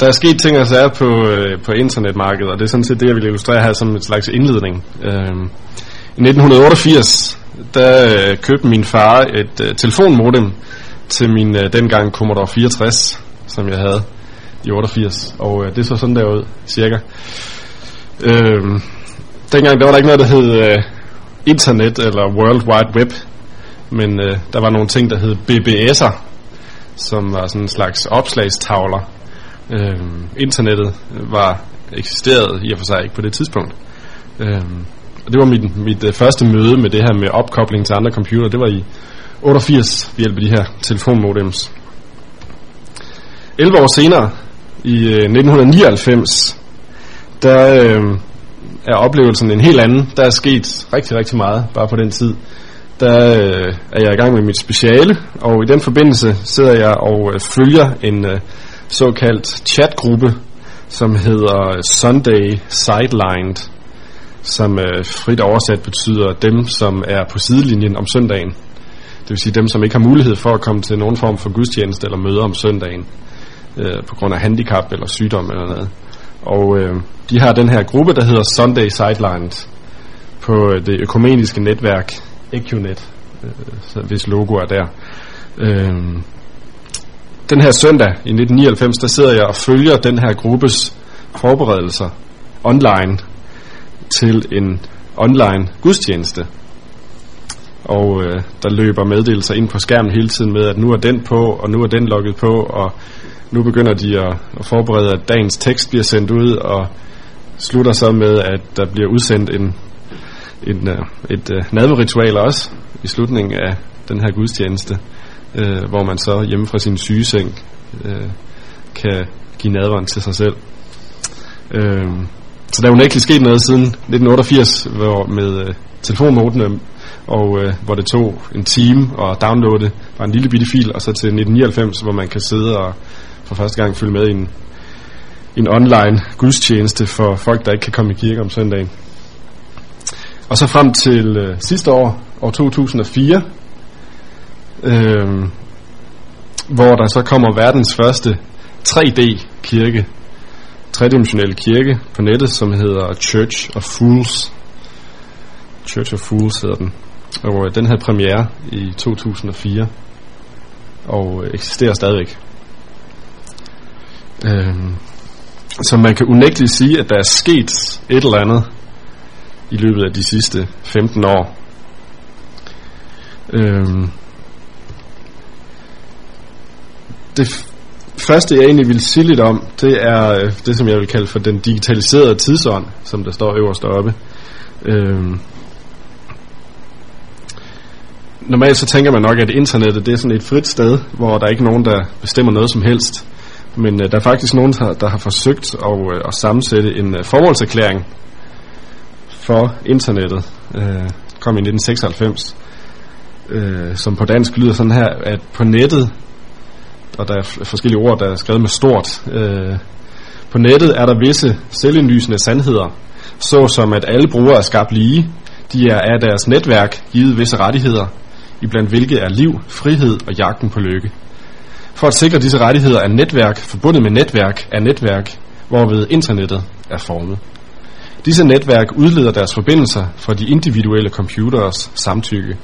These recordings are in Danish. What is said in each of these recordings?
der er sket ting og sager på, øh, på internetmarkedet, og det er sådan set det, jeg vil illustrere her som en slags indledning. Øh, I 1988, der øh, købte min far et øh, telefonmodem til min øh, dengang Commodore 64, som jeg havde i 88, og øh, det så sådan der ud, cirka. Øh, dengang der var der ikke noget, der hed øh, internet eller World Wide Web, men øh, der var nogle ting, der hed BBS'er, som var sådan en slags opslagstavler. Øh, internettet var eksisteret i og for sig ikke på det tidspunkt. Øh, og det var mit, mit øh, første møde med det her med opkobling til andre computer. Det var i 88 ved hjælp af de her telefonmodems. 11 år senere, i øh, 1999, der øh, er oplevelsen en helt anden. Der er sket rigtig, rigtig meget bare på den tid. Der øh, er jeg i gang med mit speciale, og i den forbindelse sidder jeg og øh, følger en øh, såkaldt chatgruppe, som hedder Sunday Sidelined, som øh, frit oversat betyder dem, som er på sidelinjen om søndagen. Det vil sige dem, som ikke har mulighed for at komme til nogen form for gudstjeneste eller møde om søndagen øh, på grund af handicap eller sygdom eller noget. Og øh, de har den her gruppe, der hedder Sunday Sidelined på øh, det økumeniske netværk EQNet, øh, hvis logo er der. Øh, den her søndag i 1999, der sidder jeg og følger den her gruppes forberedelser online til en online gudstjeneste. Og øh, der løber meddelelser ind på skærmen hele tiden med, at nu er den på, og nu er den logget på, og nu begynder de at, at forberede, at dagens tekst bliver sendt ud, og slutter så med, at der bliver udsendt en, en, øh, et, et uh, nadveritual også i slutningen af den her gudstjeneste, øh, hvor man så hjemme fra sin sygeseng øh, kan give nadveren til sig selv. Øh, så der er jo ikke sket noget siden 1988 hvor med øh, telefonmodene, og øh, hvor det tog en time at downloade bare en lille bitte fil, og så til 1999, hvor man kan sidde og for første gang følge med i en, en online gudstjeneste for folk, der ikke kan komme i kirke om søndagen. Og så frem til øh, sidste år, år 2004, øh, hvor der så kommer verdens første 3D-kirke, tredimensionelle kirke på nettet, som hedder Church of Fools. Church of Fools hedder den. Og øh, den havde premiere i 2004 og øh, eksisterer stadigvæk. Øh, så man kan unægteligt sige, at der er sket et eller andet i løbet af de sidste 15 år. Øhm, det første, jeg egentlig vil sige lidt om, det er øh, det, som jeg vil kalde for den digitaliserede tidsånd, som der står øverst oppe. Øhm, normalt så tænker man nok, at internettet det er sådan et frit sted, hvor der er ikke nogen, der bestemmer noget som helst. Men øh, der er faktisk nogen, der, der har forsøgt at, øh, at sammensætte en øh, formålserklæring for internettet. Øh, kom i 1996, øh, som på dansk lyder sådan her, at på nettet, og der er forskellige ord, der er skrevet med stort, øh, på nettet er der visse selvindlysende sandheder, såsom at alle brugere er skabt lige, de er af deres netværk givet visse rettigheder, iblandt hvilket er liv, frihed og jagten på lykke. For at sikre disse rettigheder er netværk forbundet med netværk er netværk, hvorved internettet er formet. Disse netværk udleder deres forbindelser fra de individuelle computers samtykke.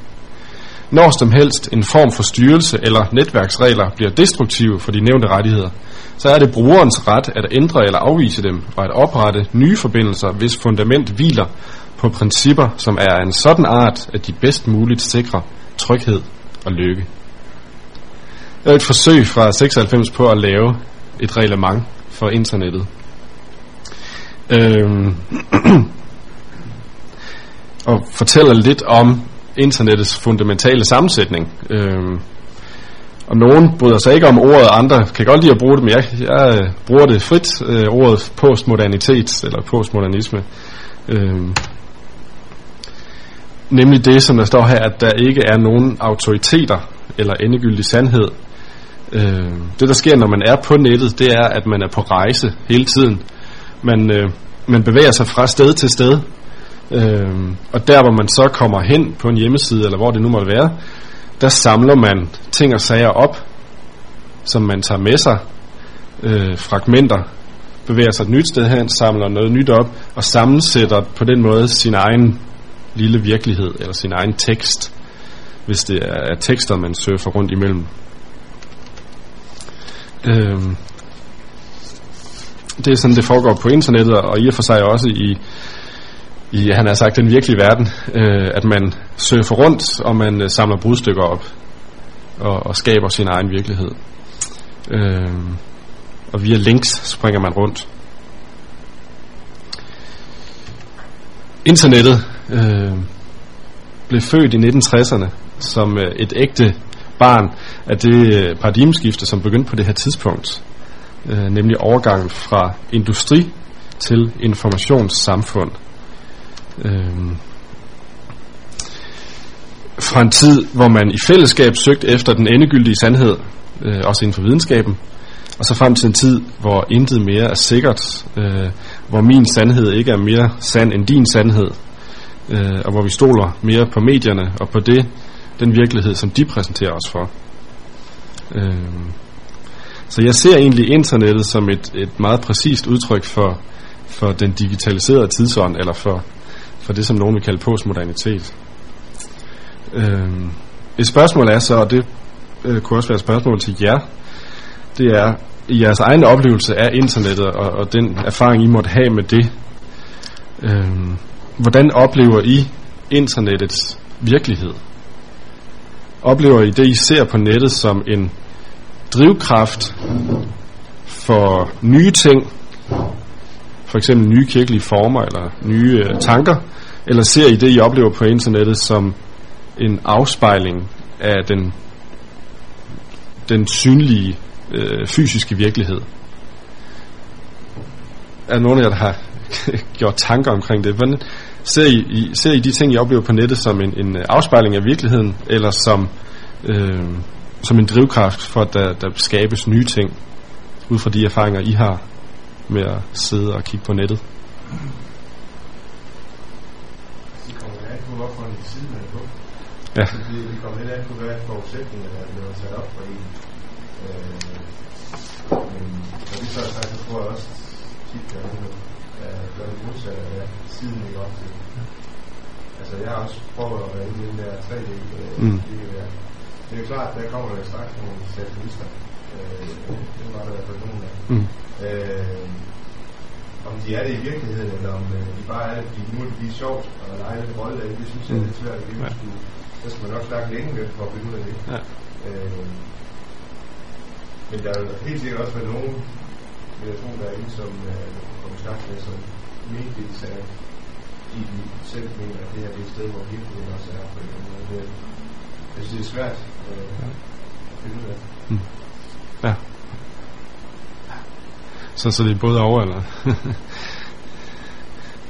Når som helst en form for styrelse eller netværksregler bliver destruktive for de nævnte rettigheder, så er det brugerens ret at ændre eller afvise dem og at oprette nye forbindelser, hvis fundament hviler på principper, som er af en sådan art, at de bedst muligt sikrer tryghed og lykke. Det er et forsøg fra 96 på at lave et reglement for internettet. Øhm, og fortæller lidt om internettets fundamentale sammensætning. Øhm, og nogen bryder sig ikke om ordet, andre kan godt lide at bruge det, men jeg, jeg øh, bruger det frit, øh, ordet postmodernitet, eller postmodernisme. Øhm, nemlig det, som der står her, at der ikke er nogen autoriteter eller endegyldig sandhed Øh, det der sker, når man er på nettet, det er, at man er på rejse hele tiden. Man, øh, man bevæger sig fra sted til sted. Øh, og der, hvor man så kommer hen på en hjemmeside, eller hvor det nu måtte være, der samler man ting og sager op, som man tager med sig. øh, fragmenter, bevæger sig et nyt sted hen, samler noget nyt op, og sammensætter på den måde sin egen lille virkelighed, eller sin egen tekst, hvis det er tekster, man surfer rundt imellem. Øhm, det er sådan, det foregår på internettet, og i og for sig også i, i han har sagt, den virkelige verden, øh, at man surfer rundt, og man øh, samler brudstykker op, og, og skaber sin egen virkelighed. Øh, og via links springer man rundt. Internettet øh, blev født i 1960'erne som øh, et ægte barn af det øh, paradigmeskifte, som begyndte på det her tidspunkt, øh, nemlig overgangen fra industri til informationssamfund. Øh, fra en tid, hvor man i fællesskab søgte efter den endegyldige sandhed, øh, også inden for videnskaben, og så frem til en tid, hvor intet mere er sikkert, øh, hvor min sandhed ikke er mere sand end din sandhed, øh, og hvor vi stoler mere på medierne og på det, den virkelighed, som de præsenterer os for. Øh, så jeg ser egentlig internettet som et, et meget præcist udtryk for, for den digitaliserede tidsånd, eller for, for det, som nogen vil kalde postmodernitet. Øh, et spørgsmål er så, og det øh, kunne også være et spørgsmål til jer, det er i jeres egen oplevelse af internettet og, og den erfaring, I måtte have med det. Øh, hvordan oplever I internettets virkelighed? Oplever I det, I ser på nettet som en drivkraft for nye ting, for eksempel nye kirkelige former eller nye øh, tanker, eller ser I det, I oplever på internettet som en afspejling af den, den synlige øh, fysiske virkelighed. Er nogen af jer, der har gjort tanker omkring det? Hvordan ser I, I, ser I de ting, I oplever på nettet som en, en øh, afspejling af virkeligheden, eller som, øh, som en drivkraft for, at der, der skabes nye ting, ud fra de erfaringer, I har med at sidde og kigge på nettet? Ja. Fordi vi kommer lidt an på, hvad forudsætninger der er blevet sat op for en. Øh, men når vi så er sagt, så tror jeg også tit, at er gør det modsatte af det, siden ikke op til. Altså jeg har også prøvet at være inde i den der 3D øh, mm. Det er jo klart, der kommer der straks nogle satirister. Det var der i hvert fald nogen af. Mm. Øh, om de er det i virkeligheden, eller om øh, de bare er det, fordi nu er det lige sjovt at lege den rolle af, det synes jeg er lidt svært at gennemskue. Ja så skal man nok snakke længe med for at finde ud af det. Ja. Øh, men der er jo helt sikkert også været nogen, vil jeg tro, der er inde, som øh, kommer snak med, som meddeles af, i de selv mener, at det her det er et sted, hvor virkeligheden også er på en eller anden måde. Det, jeg synes, det er svært øh, at finde ud af. Mm. Ja. Så, så det er både over, eller?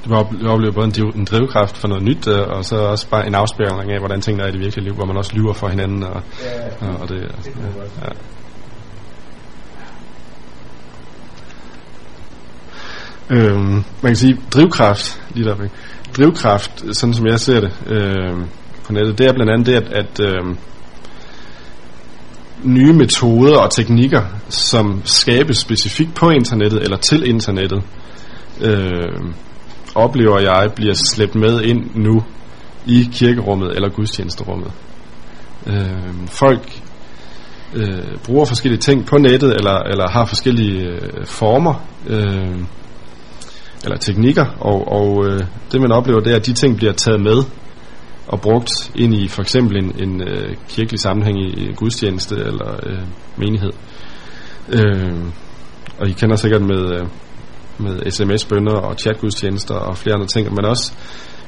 du oplever både en, en drivkraft for noget nyt, øh, og så også bare en afspærring af, hvordan tingene er i det virkelige liv, hvor man også lyver for hinanden. Og, ja, og, og det, det ja, ja. Øhm, man kan sige, drivkraft, lige der, drivkraft, sådan som jeg ser det øh, på nettet, det er blandt andet det, at, at øh, nye metoder og teknikker, som skabes specifikt på internettet eller til internettet, øh, oplever jeg, bliver slæbt med ind nu i kirkerummet eller gudstjenesterummet. Øh, folk øh, bruger forskellige ting på nettet, eller, eller har forskellige øh, former, øh, eller teknikker, og, og øh, det man oplever, det er, at de ting bliver taget med og brugt ind i for eksempel en, en øh, kirkelig sammenhæng i, i gudstjeneste eller øh, menighed. Øh, og I kender sikkert med... Øh, med sms-bønder og chatgudstjenester og flere andre ting, men også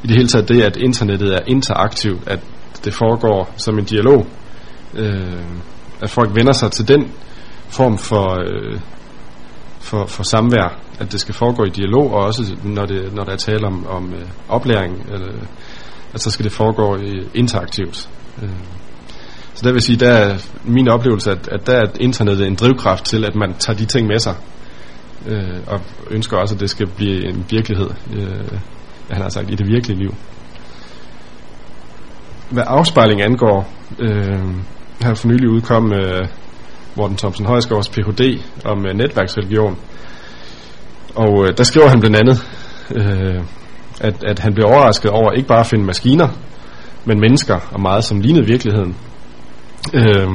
i det hele taget det, at internettet er interaktivt, at det foregår som en dialog, øh, at folk vender sig til den form for, øh, for, for samvær, at det skal foregå i dialog, og også når, det, når der er tale om, om øh, oplæring, eller, at så skal det foregå øh, interaktivt. Øh. Så der vil sige, der er min oplevelse, at, at der er internettet en drivkraft til, at man tager de ting med sig, øh, og ønsker også, at det skal blive en virkelighed, øh, han har sagt, i det virkelige liv. Hvad afspejling angår, øh, her for nylig udkom øh, Morten Thomsen Højsgaards Ph.D. om øh, netværksreligion. Og øh, der skriver han blandt andet, øh, at, at han blev overrasket over ikke bare at finde maskiner, men mennesker og meget som lignede virkeligheden. Øh,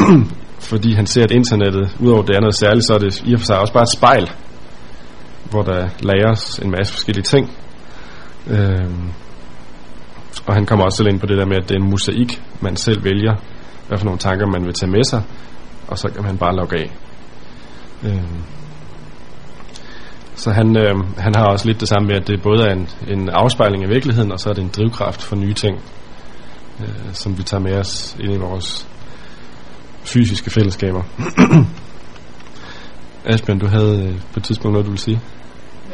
fordi han ser, at internettet, udover det er noget særligt, så er det i og for sig også bare et spejl, hvor der læres en masse forskellige ting. Øh, og han kommer også selv ind på det der med, at det er en mosaik, man selv vælger, hvad for nogle tanker man vil tage med sig, og så kan man bare logge af. Øh, så han, øh, han har også lidt det samme med, at det både er en, en afspejling af virkeligheden, og så er det en drivkraft for nye ting, øh, som vi tager med os ind i vores fysiske fællesskaber. Asbjørn, du havde øh, på et tidspunkt noget, du ville sige?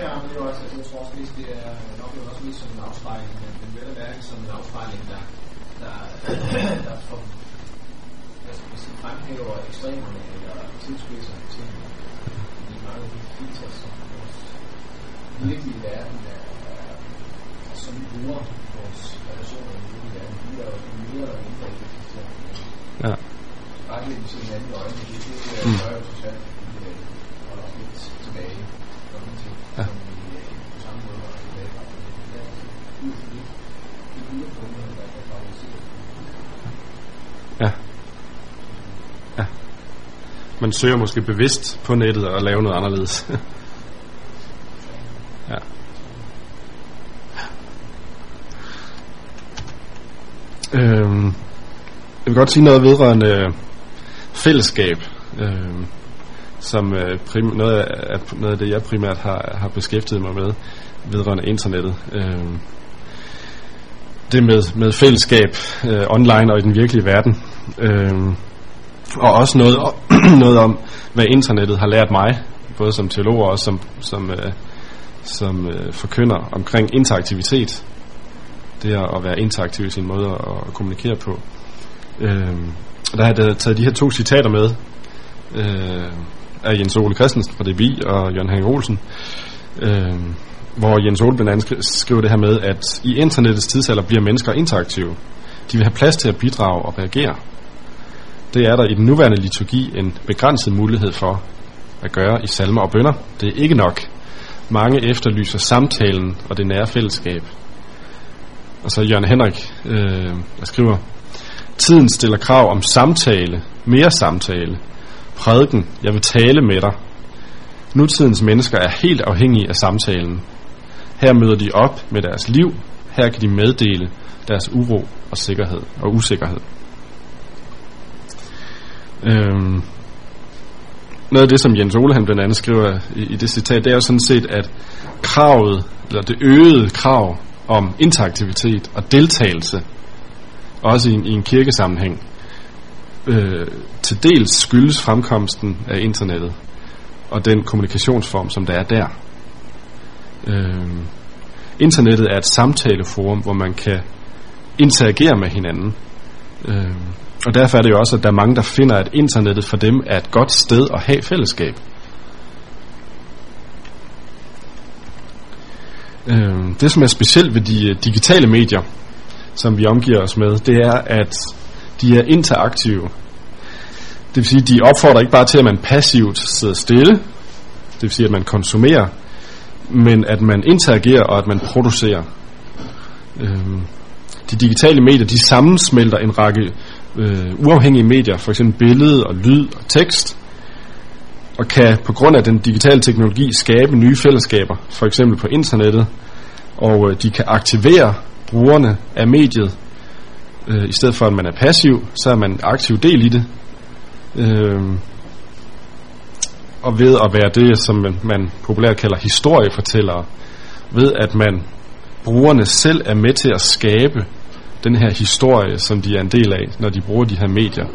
Ja, men det er også, altså, jeg tror også, hvis det er nok jo også lidt som en afspejling, men, men vel at mærke som en afspejling, der, der, der for, hvad skal man sige, fremhæver ekstremerne eller tilspidser tingene. Fordi mange af de filter, som vores virkelige verden er, er, er som vi bruger vores relationer i den virkelige verden, de er jo mere eller mindre ikke Ja. Bare det, til en anden øjne, det, det, Mm. gør jo at vi holder os lidt tilbage Ja. Det er. Ja. Ja. Man søger måske bevidst på nettet og laver noget anderledes. ja. Øhm, jeg vil godt sige noget vedrørende øh, fællesskab, øh, som øh, prim, noget, af, noget af det, jeg primært har, har beskæftiget mig med vedrørende internettet. Øh, det med, med fællesskab øh, online og i den virkelige verden. Øh, og også noget, noget om, hvad internettet har lært mig, både som teolog og også som, som, øh, som øh, forkynder omkring interaktivitet. Det at være interaktiv i sin måde at, at kommunikere på. Øh, og der har jeg taget de her to citater med øh, af Jens Ole Christensen fra DBI og Jørgen Henrik Olsen. Øh, hvor Jens Ole blandt andet skriver det her med, at i internettets tidsalder bliver mennesker interaktive. De vil have plads til at bidrage og reagere. Det er der i den nuværende liturgi en begrænset mulighed for at gøre i salmer og bønder. Det er ikke nok. Mange efterlyser samtalen og det nære fællesskab. Og så Jørgen Henrik, øh, der skriver, Tiden stiller krav om samtale, mere samtale. Prædiken, jeg vil tale med dig. Nutidens mennesker er helt afhængige af samtalen. Her møder de op med deres liv. Her kan de meddele deres uro og sikkerhed og usikkerhed. Øhm, noget af det, som Jens Ole han blandt andet skriver i, i det citat, det er jo sådan set, at kravet, eller det øgede krav om interaktivitet og deltagelse, også i en, i en kirkesammenhæng, øh, til dels skyldes fremkomsten af internettet og den kommunikationsform, som der er der. Øh, internettet er et samtaleforum, hvor man kan interagere med hinanden. Øh, og derfor er det jo også, at der er mange, der finder, at internettet for dem er et godt sted at have fællesskab. Øh, det, som er specielt ved de øh, digitale medier, som vi omgiver os med, det er, at de er interaktive. Det vil sige, at de opfordrer ikke bare til, at man passivt sidder stille, det vil sige, at man konsumerer, men at man interagerer og at man producerer. Øhm, de digitale medier, de sammensmelter en række øh, uafhængige medier, for eksempel billede og lyd og tekst, og kan på grund af den digitale teknologi skabe nye fællesskaber, for eksempel på internettet, og øh, de kan aktivere brugerne af mediet. Øh, I stedet for at man er passiv, så er man aktiv del i det. Øh, og ved at være det, som man, man populært kalder historiefortællere, ved at man brugerne selv er med til at skabe den her historie, som de er en del af, når de bruger de her medier.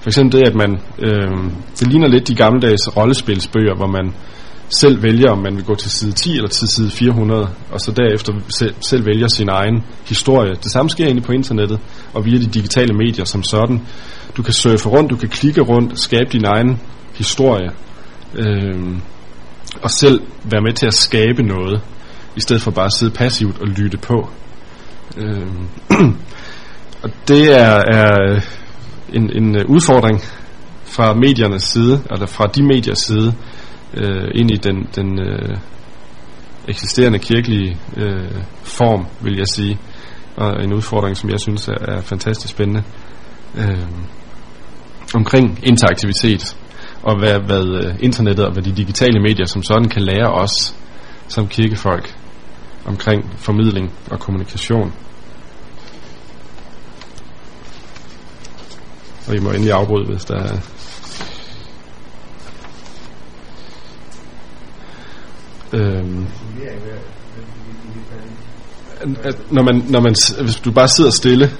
For eksempel det, at man, øh, det ligner lidt de gammeldags rollespilsbøger, hvor man selv vælger, om man vil gå til side 10 eller til side 400, og så derefter selv, selv vælger sin egen historie. Det samme sker egentlig på internettet og via de digitale medier som sådan. Du kan surfe rundt, du kan klikke rundt, skabe din egen historie, øh, og selv være med til at skabe noget, i stedet for bare at sidde passivt og lytte på. Øh, og det er, er en, en udfordring fra mediernes side, eller fra de mediers side, øh, ind i den, den øh, eksisterende kirkelige øh, form, vil jeg sige. Og en udfordring, som jeg synes er, er fantastisk spændende. Øh, omkring interaktivitet, og hvad, hvad øh, internettet og hvad de digitale medier som sådan kan lære os som kirkefolk omkring formidling og kommunikation. Og I må endelig afbryde, hvis der er... Øhm, at når man, når man, hvis du bare sidder stille,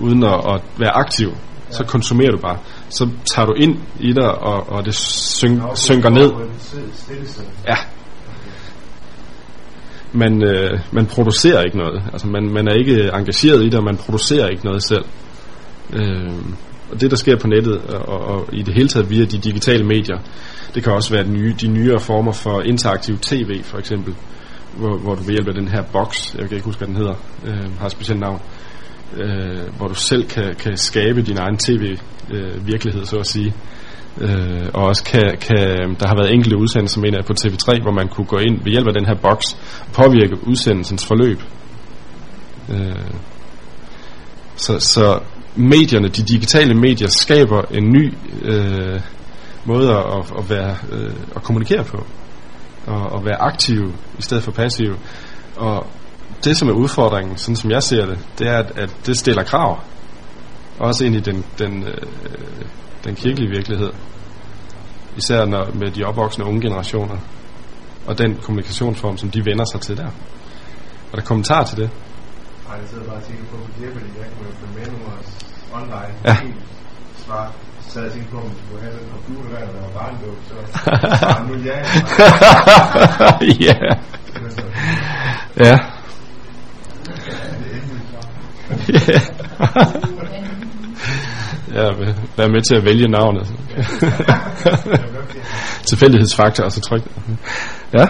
uden at, at være aktiv, ja. så konsumerer du bare. Så tager du ind i dig, og, og det syn, synker ned. Ja. Man, øh, man producerer ikke noget. Altså man, man er ikke engageret i det, og man producerer ikke noget selv. Øh, og det, der sker på nettet, og, og i det hele taget via de digitale medier, det kan også være de, nye, de nyere former for interaktiv tv, for eksempel, hvor, hvor du ved hjælp af den her boks, jeg kan ikke huske, hvad den hedder, øh, har et specielt navn, øh, hvor du selv kan, kan skabe din egen tv-virkelighed, øh, så at sige. Øh, og også kan, kan, der har været enkelte udsendelser, mener jeg, på TV3, hvor man kunne gå ind ved hjælp af den her boks og påvirke udsendelsens forløb. Øh, så, så medierne, de digitale medier, skaber en ny øh, måde at, at, være, øh, at kommunikere på. Og at være aktive i stedet for passive. Og det, som er udfordringen, sådan som jeg ser det, det er, at, at det stiller krav. Også ind i den, den, øh, den kirkelige virkelighed. Især når, med de opvoksende unge generationer. Og den kommunikationsform, som de vender sig til der. Er der kommentar til det? Nej, jeg sidder bare og tænker på, at det fordi jeg kunne følge med nogle online. Ja. Svar. Så jeg tænkte på, om du have den computer der, der var barndåb, så svarer nu ja. ja. Ja. ja, vær med til at vælge navnet. Tilfældighedsfaktor, så tryk. Ja.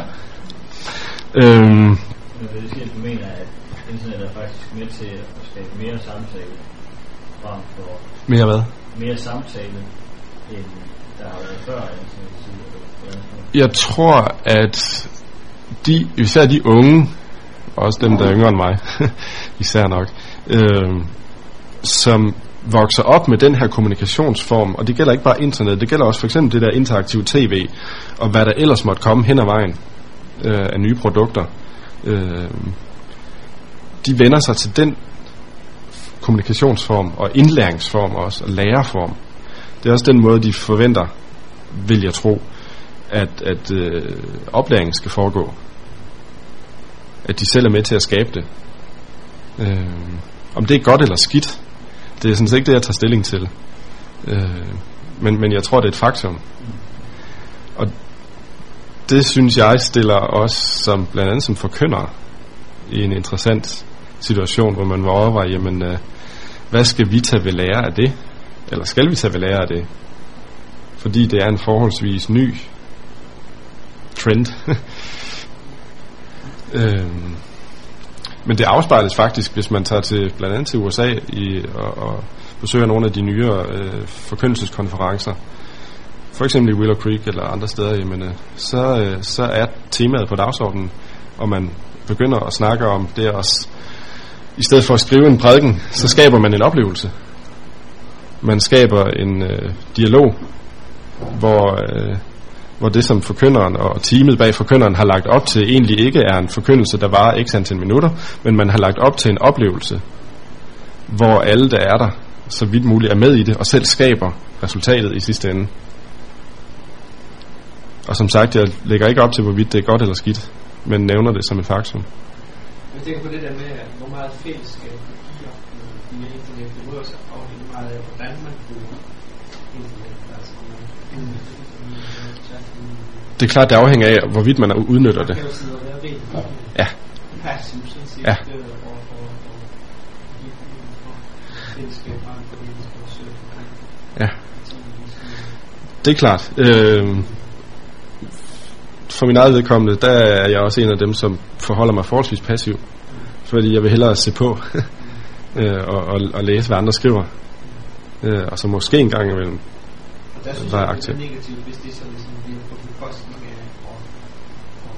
Øhm. Jeg vil sige, at du mener, at internet er faktisk med til at skabe mere samtale frem for mere hvad? Mere samtale end der har været før Jeg tror, at de, især de unge, også dem, der er yngre end mig, især nok, øh, som vokser op med den her kommunikationsform, og det gælder ikke bare internet, det gælder også for eksempel det der interaktive tv, og hvad der ellers måtte komme hen ad vejen øh, af nye produkter. Øh, de vender sig til den kommunikationsform og indlæringsform også, og læreform. Det er også den måde, de forventer, vil jeg tro, at, at øh, oplæringen skal foregå. At de selv er med til at skabe det. Øh, om det er godt eller skidt, det er sådan set ikke det, jeg tager stilling til. Øh, men, men jeg tror, det er et faktum. Og det synes jeg stiller os som blandt andet som forkyndere i en interessant situation, hvor man var overveje, jamen, øh, hvad skal vi tage ved lære af det? Eller skal vi tage ved lære af det? Fordi det er en forholdsvis ny trend. øhm, men det afspejles faktisk, hvis man tager til blandt andet til USA i, og, og besøger nogle af de nyere øh, forkyndelseskonferencer, for eksempel i Willow Creek eller andre steder, jamen, øh, så, øh, så er temaet på dagsordenen, og man begynder at snakke om det også i stedet for at skrive en prædiken, så skaber man en oplevelse. Man skaber en øh, dialog, hvor, øh, hvor det som forkynderen og teamet bag forkynderen har lagt op til, egentlig ikke er en forkyndelse, der varer x antal minutter, men man har lagt op til en oplevelse, hvor alle, der er der, så vidt muligt er med i det, og selv skaber resultatet i sidste ende. Og som sagt, jeg lægger ikke op til, hvorvidt det er godt eller skidt, men nævner det som et faktum. Jeg tænker på det der med, hvor meget fællesskab det giver via internet. Det må også afhænge meget af, hvordan man bruger internet. Altså, man, det er klart, det afhænger af, hvorvidt man udnytter det. Ja. Ja. Ja. Det er klart. Øh, for min eget vedkommende, der er jeg også en af dem, som forholder mig forholdsvis passiv. Fordi jeg vil hellere se på øh, og, og, og læse, hvad andre skriver. Øh, og så måske en gang imellem Der synes er jeg, det er negativt, hvis det så ligesom bliver på bekostning af og, og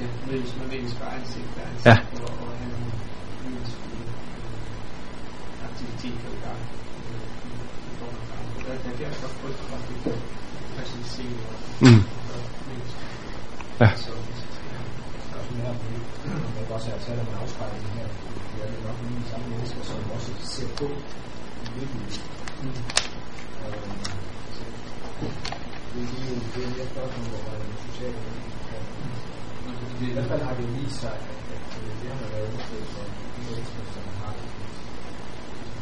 ja, mødes med mennesker ansigt til ansigt Ja. og, og have nogle meningsfulde øh, aktiviteter i gang. øh, Der, kan jeg godt frygte, at det kan facilitere og, Mm. og mennesker. Ja. Så hvis jeg skal have på det. Man kan også have talt om en afspejling her. Det er det nok nogle af de samme mennesker, som også ser på i virkeligheden. Mm. Så det er lige det er mere spørgsmål, hvor man er socialt I hvert fald har det jo vist sig, at, at øh, det har man været undersøgt for de mennesker, som har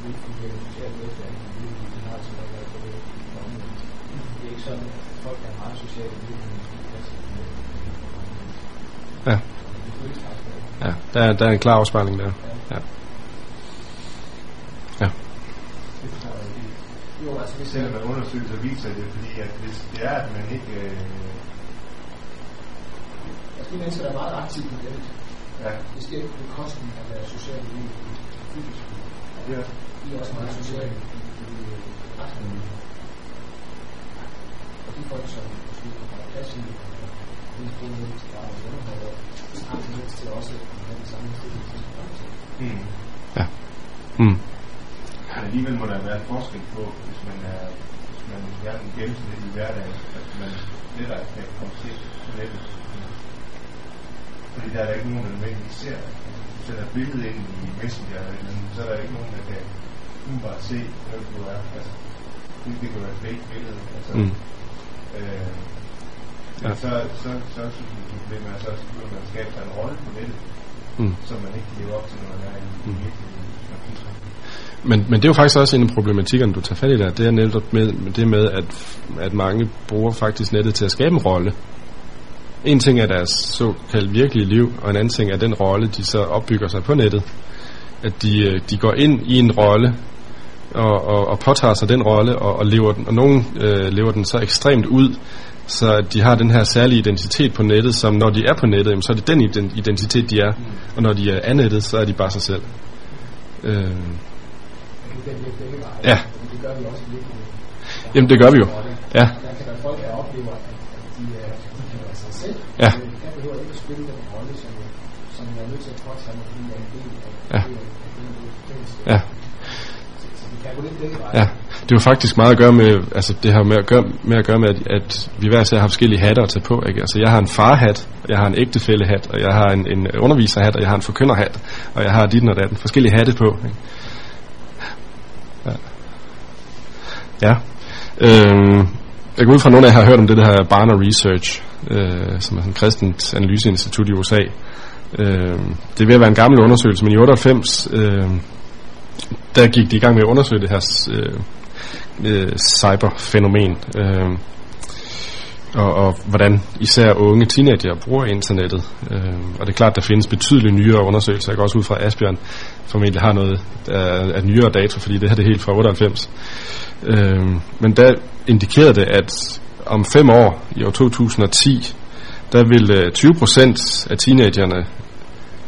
ikke fungerer socialt netværk i livet, de har sådan været på det område. Det er ikke sådan, at folk, der er meget sociale i livet, skal passe med. Ja. Ja, der, er- der er en klar afspejling der. Ja. Ja. Jo, altså hvis Selvom en undersøgelse viser det, fordi at hvis det er, at man ikke... Øh, altså, de mennesker, der er meget aktive på det, ja, det sker ikke på bekostning af deres sociale liv. det er, De er også meget sociale i i resten af livet. Og de folk, som måske har plads i den til sig. mm. Mm. Men alligevel må der være forskel på, hvis man er hvis man er en gennemsnitlig hverdag, at man lettere kan komme til på nettet. Fordi der er der ikke nogen, der nødvendigvis ser det. Hvis et billede ind i Messenger eller andet, så er der ikke nogen, der kan umiddelbart se, hvem du er. Altså, det, det kan være et fake billede. Altså, Mm. øh, Ja. så, så, så, at problemet er så, at så begynder man skabe sig en rolle på nettet, Mm. som man ikke kan leve op til, når man er i Mm. virkeligheden. Men, men det er jo faktisk også en af problematikkerne, du tager fat i der. Det er netop med, med det med, at, at mange bruger faktisk nettet til at skabe en rolle. En ting er deres såkaldt virkelige liv, og en anden ting er den rolle, de så opbygger sig på nettet. At de, øh, de går ind i en rolle, og, og, og påtager sig den rolle, og, og, lever den, og nogen øh, lever den så ekstremt ud, så de har den her særlige identitet på nettet, som når de er på nettet, jamen, så er det den identitet, de er. Og når de er af nettet, så er de bare sig selv. Øh, Ja. det gør vi også. Jamen, det gør vi jo. Ja. Der folk, de, er, sig selv. Ja. Behøver ikke at spille den rolle, som, som Ja. Ja. Ja, det var faktisk meget at gøre med, altså det har med at gøre med, at, gøre med at, at vi hver især har forskellige hatter at tage på. Ikke? Altså jeg har en farhat, jeg har en ægtefællehat, og jeg har en, en underviserhat, og jeg har en forkynderhat, og jeg har dit og datten. Forskellige hatte på. Ikke? Ja. ja. Øhm, jeg går ud fra, at nogle af jer har hørt om det, der her Barna Research, øh, som er sådan et kristent analyseinstitut i USA. Øh, det er ved at være en gammel undersøgelse, men i 98, øh, der gik de i gang med at undersøge det her øh, øh, cyberfænomen. Øh, og, og hvordan især unge teenager bruger internettet. Øh, og det er klart, der findes betydeligt nyere undersøgelser. Jeg går også ud fra, at Asbjørn formentlig har noget af, af nyere data, fordi det her det er helt fra 98. Øh, men der indikerede det, at om fem år, i år 2010, der vil øh, 20% af teenagerne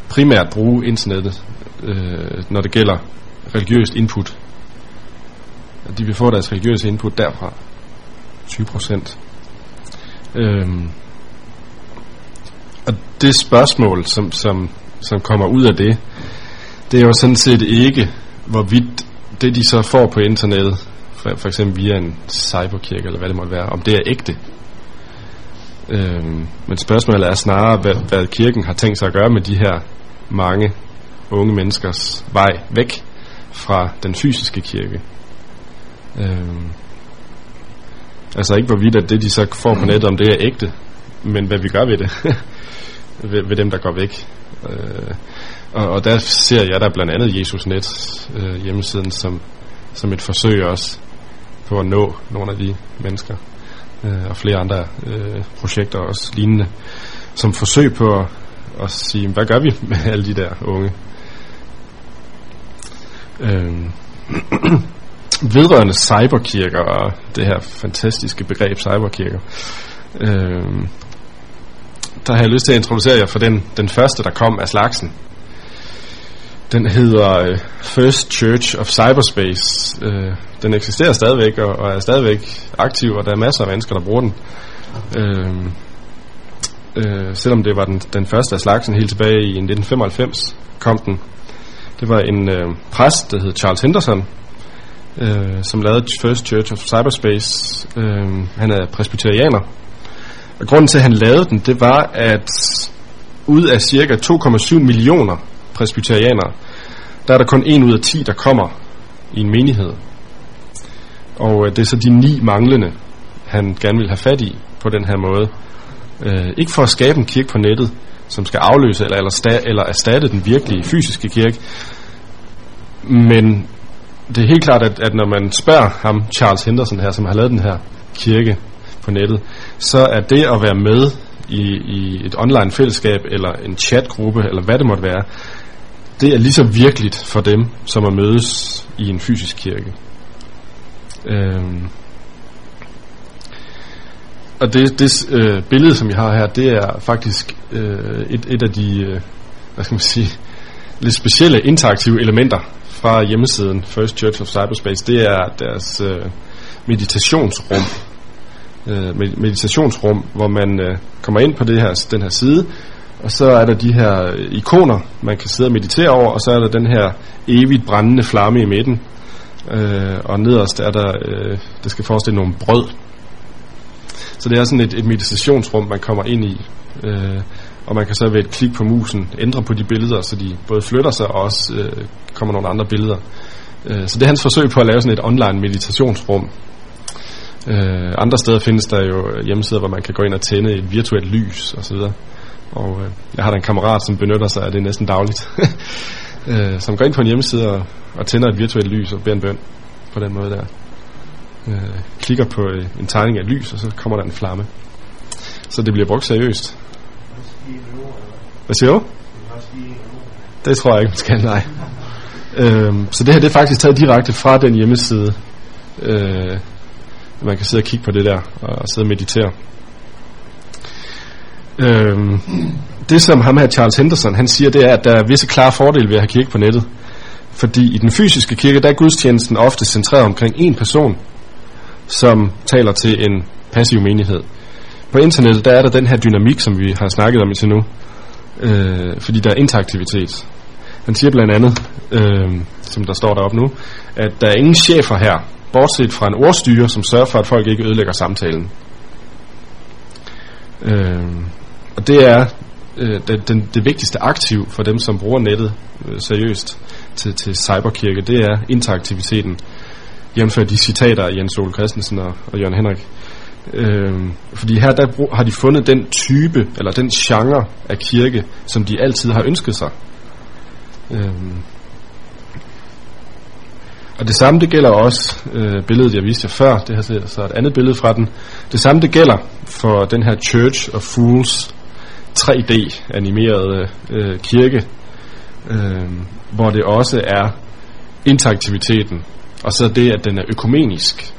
primært bruge internettet, øh, når det gælder religiøst input. At de vil få deres religiøse input derfra. 20 procent. Øhm, og det spørgsmål, som, som, som kommer ud af det, det er jo sådan set ikke, hvorvidt det, de så får på internettet, for, for eksempel via en cyberkirke, eller hvad det måtte være, om det er ægte. Øhm, men spørgsmålet er snarere, hvad, hvad kirken har tænkt sig at gøre med de her mange unge menneskers vej væk fra den fysiske kirke. Øhm, altså ikke hvorvidt at det de så får på nettet, om det er ægte, men hvad vi gør ved det, ved, ved dem der går væk. Øh, og, og der ser jeg der blandt andet Jesus Net øh, hjemmesiden som, som et forsøg også på at nå nogle af de mennesker øh, og flere andre øh, projekter også lignende som forsøg på at, at sige, hvad gør vi med alle de der unge Øhm, vedrørende cyberkirker og det her fantastiske begreb cyberkirker, Øh, der har jeg lyst til at introducere jer for den, den første, der kom af slagsen. Den hedder øh, First Church of Cyberspace. Øh, den eksisterer stadigvæk og, og er stadigvæk aktiv, og der er masser af mennesker, der bruger den. Øh, øh, selvom det var den, den første af slagsen helt tilbage i 1995, kom den. Det var en øh, præst, der hed Charles Henderson, øh, som lavede First Church of Cyberspace. Øh, han er presbyterianer. Og grunden til, at han lavede den, det var, at ud af cirka 2,7 millioner presbyterianere, der er der kun en ud af 10, der kommer i en menighed. Og øh, det er så de ni manglende, han gerne vil have fat i på den her måde. Øh, ikke for at skabe en kirke på nettet, som skal afløse eller, eller, sta, eller erstatte den virkelige fysiske kirke. Men det er helt klart, at, at når man spørger ham, Charles Henderson her, som har lavet den her kirke på nettet, så er det at være med i, i et online fællesskab, eller en chatgruppe, eller hvad det måtte være, det er lige så virkeligt for dem, som at mødes i en fysisk kirke. Øhm. Og det, det øh, billede, som jeg har her, det er faktisk øh, et, et af de, øh, hvad skal man sige, lidt specielle interaktive elementer fra hjemmesiden First Church of Cyberspace. Det er deres øh, meditationsrum. Øh, meditationsrum, hvor man øh, kommer ind på det her, den her side, og så er der de her ikoner, man kan sidde og meditere over, og så er der den her evigt brændende flamme i midten. Øh, og nederst er der, øh, det skal forestille nogle brød. Så det er sådan et, et meditationsrum, man kommer ind i. Øh, og man kan så ved et klik på musen ændre på de billeder, så de både flytter sig og også øh, kommer nogle andre billeder. Øh, så det er hans forsøg på at lave sådan et online meditationsrum. Øh, andre steder findes der jo hjemmesider, hvor man kan gå ind og tænde et virtuelt lys osv. Og øh, jeg har da en kammerat, som benytter sig af det næsten dagligt. øh, som går ind på en hjemmeside og, og tænder et virtuelt lys og beder en bøn på den måde der. Øh, klikker på øh, en tegning af et lys, og så kommer der en flamme. Så det bliver brugt seriøst. Hvad siger du? Det tror jeg ikke, man skal, nej. øhm, så det her det er faktisk taget direkte fra den hjemmeside. Øh, man kan sidde og kigge på det der, og sidde og meditere. Øhm, det som ham her Charles Henderson, han siger, det er, at der er visse klare fordele ved at have kirke på nettet. Fordi i den fysiske kirke, der er gudstjenesten ofte centreret omkring en person, som taler til en passiv menighed. På internettet, der er der den her dynamik, som vi har snakket om indtil nu. Øh, fordi der er interaktivitet. Han siger blandt andet, øh, som der står deroppe nu, at der er ingen chefer her, bortset fra en ordstyre, som sørger for, at folk ikke ødelægger samtalen. Øh, og det er øh, det, den, det vigtigste aktiv for dem, som bruger nettet øh, seriøst til, til cyberkirke, det er interaktiviteten. Jævnfør de citater af Jens Ole Christensen og, og Jørgen Henrik. Øh, fordi her der brug, har de fundet den type, eller den genre af kirke, som de altid har ønsket sig. Øh, og det samme det gælder også øh, billedet jeg viste jer før Det her så et andet billede fra den Det samme det gælder for den her Church of Fools 3D animerede øh, kirke øh, Hvor det også er interaktiviteten og så det at den er økumenisk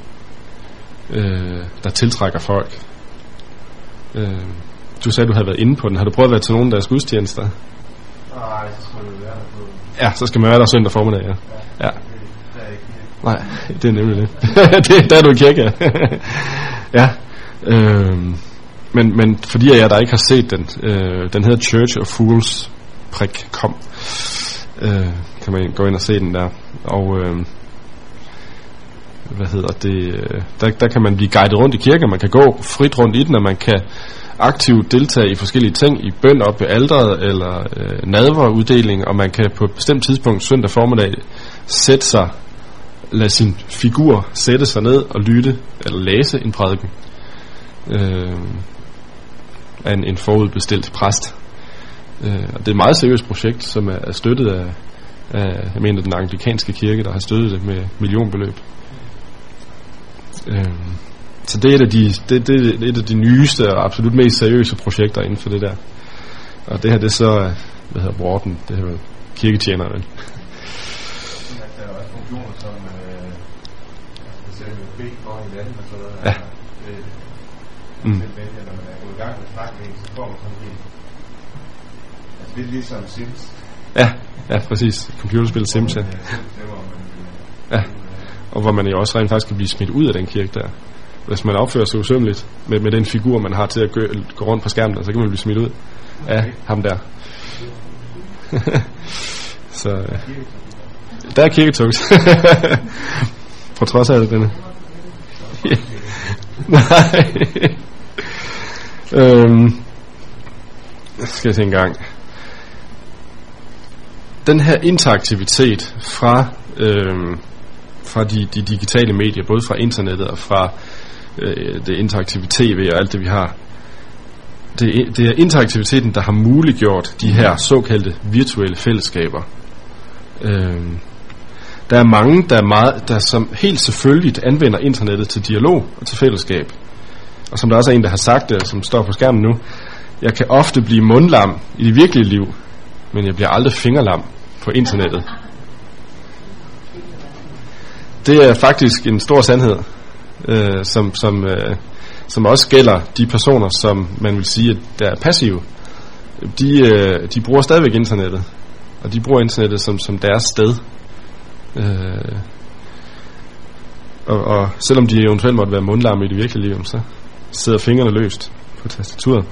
øh, Der tiltrækker folk øh, Du sagde du havde været inde på den Har du prøvet at være til nogen deres gudstjenester? Nej, så skal du være der på Ja, så skal man være der søndag formiddag ja. ja. Nej, det er nemlig det. det der er du i kirke. ja. Øhm, men, men fordi jeg der ikke har set den, øh, den hedder Church of Fools prik kom. Øh, kan man gå ind og se den der. Og øh, hvad hedder det? Øh, der, der kan man blive guidet rundt i kirken, man kan gå frit rundt i den, og man kan aktivt deltage i forskellige ting, i bøn op ved alderet, eller øh, nadveruddeling, og man kan på et bestemt tidspunkt søndag formiddag sætte sig lade sin figur sætte sig ned og lytte eller læse en prædiken øh, af en, en forudbestilt præst. Øh, og det er et meget seriøst projekt, som er, er støttet af, af, jeg mener, den anglikanske kirke, der har støttet det med millionbeløb. Øh, så det er, et af de, det, det er et af de nyeste og absolut mest seriøse projekter inden for det der. Og det her, det er så, hvad hedder Warden, det her kirketjeneren. Ja. Mm. Når man er gået i gang med snakken med en, så får man sådan en altså, lidt ligesom Sims. Ja, ja, præcis. Computerspil Sims, ja. Ja, og hvor man jo også rent faktisk kan blive smidt ud af den kirke der. Hvis man opfører sig usømmeligt med, med den figur, man har til at gå, gå rundt på skærmen, så kan man blive smidt ud af ham der. så øh, der er kirketugs. på trods af det, denne. Nej. øhm, skal jeg se en gang. Den her interaktivitet fra øhm, fra de, de digitale medier, både fra internettet og fra øh, det interaktive tv og alt det vi har. Det, det er interaktiviteten, der har muliggjort de her såkaldte virtuelle fællesskaber. Øh, der er mange, der, er meget, der som helt selvfølgeligt anvender internettet til dialog og til fællesskab. Og som der også er en, der har sagt det, som står på skærmen nu, jeg kan ofte blive mundlam i det virkelige liv, men jeg bliver aldrig fingerlam på internettet. Det er faktisk en stor sandhed, øh, som, som, øh, som også gælder de personer, som man vil sige, at der er passive. De, øh, de bruger stadigvæk internettet, og de bruger internettet som, som deres sted. Øh, og, og selvom de eventuelt måtte være mundlarme i det virkelige liv, så sidder fingrene løst på tastaturet.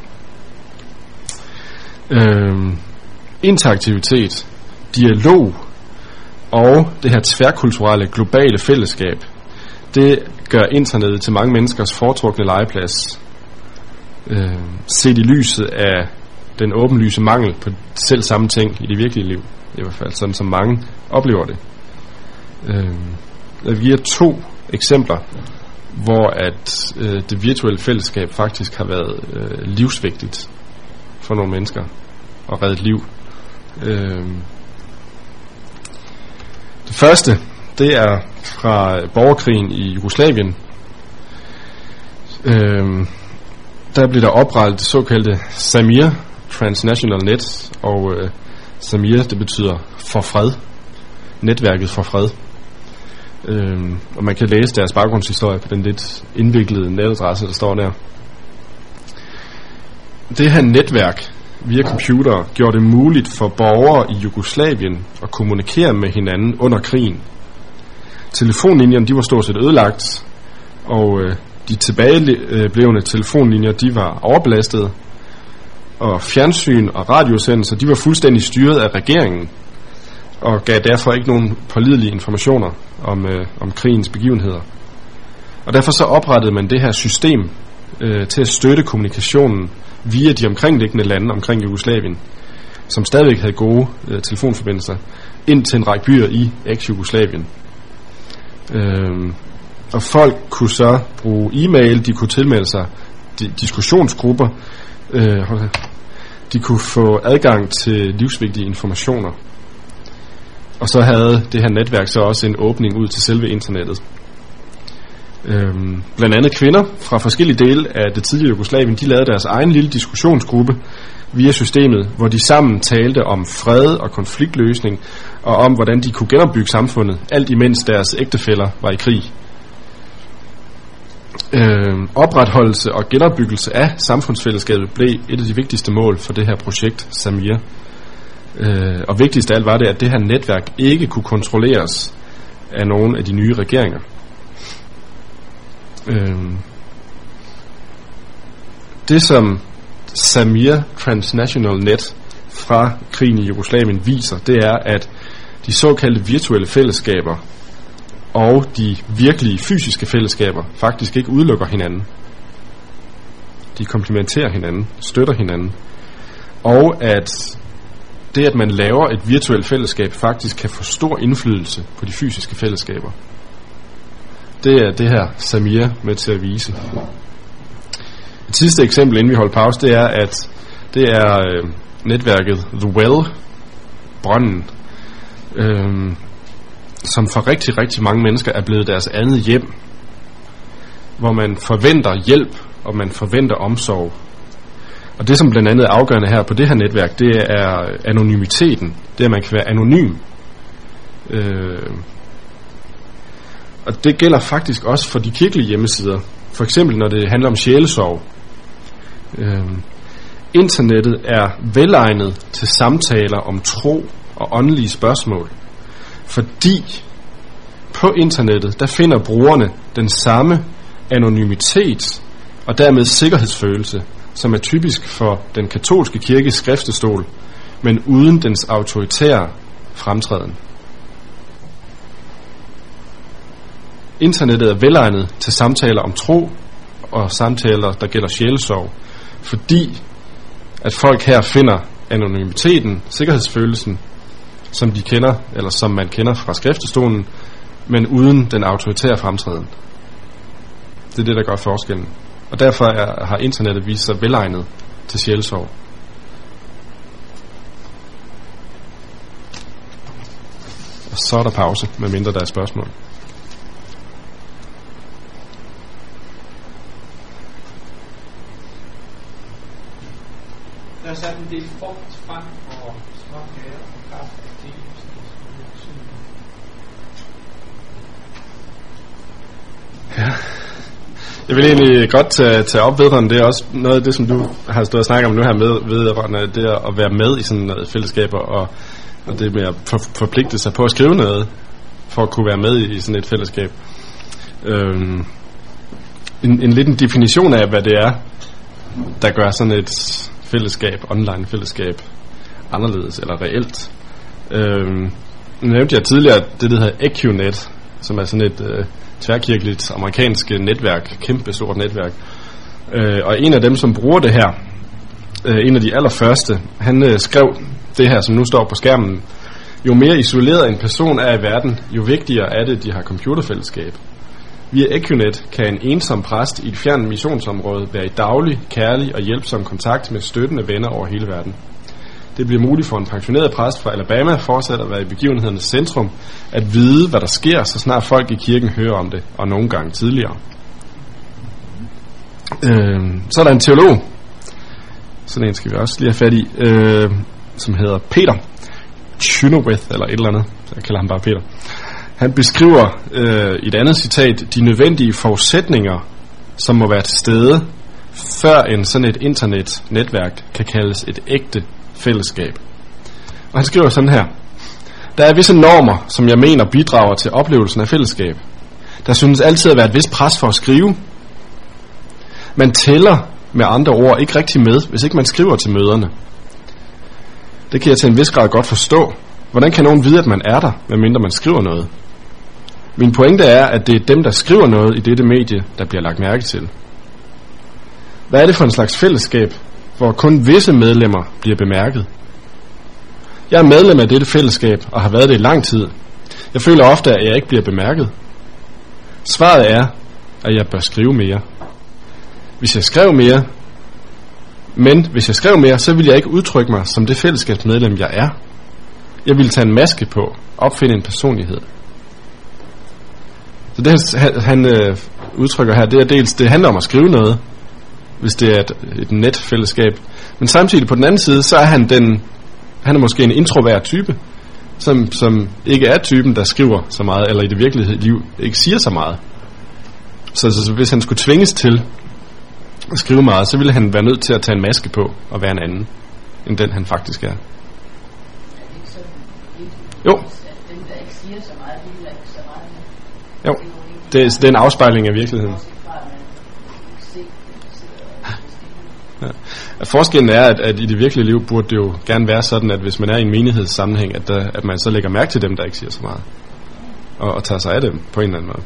Øh, interaktivitet, dialog og det her tværkulturelle globale fællesskab, det gør internettet til mange menneskers foretrukne legeplads. Øh, set i lyset af den åbenlyse mangel på selv samme ting i det virkelige liv, i hvert fald sådan som mange oplever det. Øh, jeg giver to eksempler, hvor at øh, det virtuelle fællesskab faktisk har været øh, livsvigtigt for nogle mennesker og reddet liv. Øh, det første, det er fra borgerkrigen i Jugoslavien. Øhm, der blev der oprettet det såkaldte Samir Transnational Net, og øh, Samir, det betyder for fred. Netværket for fred. Øhm, og man kan læse deres baggrundshistorie på den lidt indviklede netadresse, der står der. Det her netværk via computer gjorde det muligt for borgere i Jugoslavien at kommunikere med hinanden under krigen. Telefonlinjerne de var stort set ødelagt, og øh, de tilbageblevende øh, telefonlinjer de var overbelastede, og fjernsyn og radiosendelser de var fuldstændig styret af regeringen, og gav derfor ikke nogen pålidelige informationer om, øh, om krigens begivenheder. Og derfor så oprettede man det her system øh, til at støtte kommunikationen via de omkringliggende lande omkring Jugoslavien, som stadigvæk havde gode øh, telefonforbindelser, ind til en række byer i eks-Jugoslavien. Øhm, og folk kunne så bruge e-mail, de kunne tilmelde sig di- diskussionsgrupper, øh, de kunne få adgang til livsvigtige informationer. Og så havde det her netværk så også en åbning ud til selve internettet. Øhm, blandt andet kvinder fra forskellige dele af det tidligere Jugoslavien, de lavede deres egen lille diskussionsgruppe via systemet, hvor de sammen talte om fred og konfliktløsning, og om hvordan de kunne genopbygge samfundet, alt imens deres ægtefæller var i krig. Øhm, opretholdelse og genopbyggelse af samfundsfællesskabet blev et af de vigtigste mål for det her projekt Samir. Øh, og vigtigst af alt var det, at det her netværk ikke kunne kontrolleres af nogen af de nye regeringer. Øhm, det som Samir Transnational Net fra krigen i Jugoslavien viser, det er, at de såkaldte virtuelle fællesskaber og de virkelige fysiske fællesskaber faktisk ikke udelukker hinanden. De komplementerer hinanden, støtter hinanden. Og at det, at man laver et virtuelt fællesskab, faktisk kan få stor indflydelse på de fysiske fællesskaber det er det her Samir med til at vise. Et sidste eksempel, inden vi holder pause, det er, at det er øh, netværket The Well, brønden, øh, som for rigtig, rigtig mange mennesker er blevet deres andet hjem, hvor man forventer hjælp, og man forventer omsorg. Og det, som blandt andet er afgørende her på det her netværk, det er anonymiteten. Det er, at man kan være anonym. Øh, og det gælder faktisk også for de kirkelige hjemmesider. For eksempel når det handler om sjælesorg. Øhm, internettet er velegnet til samtaler om tro og åndelige spørgsmål. Fordi på internettet, der finder brugerne den samme anonymitet og dermed sikkerhedsfølelse, som er typisk for den katolske kirkes skriftestol, men uden dens autoritære fremtræden. Internettet er velegnet til samtaler om tro og samtaler, der gælder sjælesorg, fordi at folk her finder anonymiteten, sikkerhedsfølelsen, som de kender, eller som man kender fra skriftestolen, men uden den autoritære fremtræden. Det er det, der gør forskellen. Og derfor er, har internettet vist sig velegnet til sjælesorg. Og så er der pause, medmindre der er spørgsmål. Er sat en del frugt frem og småkager og kaffe og te. Ja. Jeg vil egentlig godt tage, tage op vedrørende det er også noget af det, som du har stået og snakket om nu her med, vedrørende det at være med i sådan noget fællesskaber og, og det med at for, forpligte sig på at skrive noget for at kunne være med i, i sådan et fællesskab. Øhm, en, en lidt en definition af, hvad det er, der gør sådan et fællesskab, online fællesskab, anderledes eller reelt. Øhm, nu nævnte jeg tidligere det, der hedder EQNet, som er sådan et øh, tværkirkeligt amerikansk netværk, kæmpe stort netværk. Øh, og en af dem, som bruger det her, øh, en af de allerførste, han øh, skrev det her, som nu står på skærmen. Jo mere isoleret en person er i verden, jo vigtigere er det, at de har computerfællesskab. Via Ecunet kan en ensom præst i et fjernt missionsområde være i daglig, kærlig og hjælpsom kontakt med støttende venner over hele verden. Det bliver muligt for en pensioneret præst fra Alabama fortsat at være i begivenhedernes centrum, at vide, hvad der sker, så snart folk i kirken hører om det, og nogle gange tidligere. Øh, så er der en teolog, sådan en skal vi også lige have fat i, øh, som hedder Peter Chynoweth, eller et eller andet, jeg kalder ham bare Peter. Han beskriver øh, i et andet citat de nødvendige forudsætninger, som må være til stede, før en sådan et internetnetværk kan kaldes et ægte fællesskab. Og han skriver sådan her. Der er visse normer, som jeg mener bidrager til oplevelsen af fællesskab. Der synes altid at være et vist pres for at skrive. Man tæller med andre ord ikke rigtig med, hvis ikke man skriver til møderne. Det kan jeg til en vis grad godt forstå. Hvordan kan nogen vide, at man er der, medmindre man skriver noget? Min pointe er, at det er dem, der skriver noget i dette medie, der bliver lagt mærke til. Hvad er det for en slags fællesskab, hvor kun visse medlemmer bliver bemærket? Jeg er medlem af dette fællesskab og har været det i lang tid. Jeg føler ofte, at jeg ikke bliver bemærket. Svaret er, at jeg bør skrive mere. Hvis jeg skrev mere, men hvis jeg skrev mere, så ville jeg ikke udtrykke mig som det fællesskabsmedlem, jeg er. Jeg ville tage en maske på, opfinde en personlighed. Så det han, han øh, udtrykker her, det er dels, det handler om at skrive noget, hvis det er et, et netfællesskab. Men samtidig på den anden side, så er han den, han er måske en introvert type, som, som ikke er typen, der skriver så meget, eller i det virkelige liv ikke siger så meget. Så, så, så hvis han skulle tvinges til at skrive meget, så ville han være nødt til at tage en maske på og være en anden, end den han faktisk er. Jo. Dem, der ikke siger så meget, de vil ikke så meget. Jo, det, er- det er en afspejling af virkeligheden. Ja. Forskellen er, at, at i det virkelige liv burde det jo gerne være sådan, at hvis man er i en menighedssammenhæng, at, der, at man så lægger mærke til dem, der ikke siger så meget. Og, og tager sig af dem på en eller anden måde.